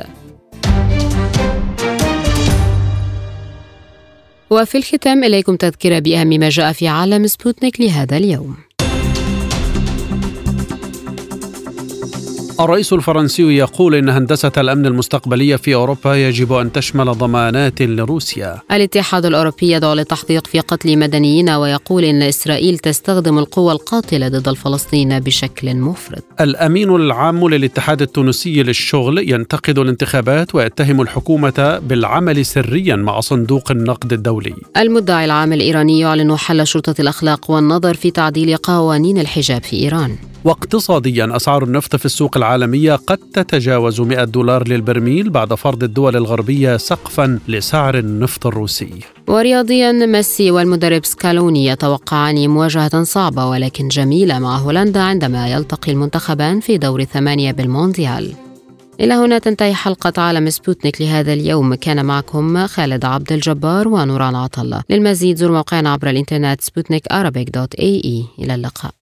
[SPEAKER 1] وفي الختام إليكم تذكرة بأهم ما جاء في عالم سبوتنيك لهذا اليوم.
[SPEAKER 2] الرئيس الفرنسي يقول إن هندسة الأمن المستقبلية في أوروبا يجب أن تشمل ضمانات لروسيا.
[SPEAKER 1] الاتحاد الأوروبي يدعو للتحقيق في قتل مدنيين ويقول إن إسرائيل تستخدم القوى القاتلة ضد الفلسطينيين بشكل مفرط.
[SPEAKER 2] الأمين العام للاتحاد التونسي للشغل ينتقد الانتخابات ويتهم الحكومة بالعمل سريا مع صندوق النقد الدولي.
[SPEAKER 1] المدعي العام الإيراني يعلن حل شرطة الأخلاق والنظر في تعديل قوانين الحجاب في إيران.
[SPEAKER 2] واقتصاديا أسعار النفط في السوق العالمية قد تتجاوز 100 دولار للبرميل بعد فرض الدول الغربية سقفا لسعر النفط الروسي.
[SPEAKER 1] ورياضيا ميسي والمدرب سكالوني يتوقعان مواجهة صعبة ولكن جميلة مع هولندا عندما يلتقي المنتخبان في دور ثمانية بالمونديال. إلى هنا تنتهي حلقة عالم سبوتنيك لهذا اليوم. كان معكم خالد عبد الجبار ونوران عطلة للمزيد زور موقعنا عبر الإنترنت سبوتنيك dot ae. إلى اللقاء.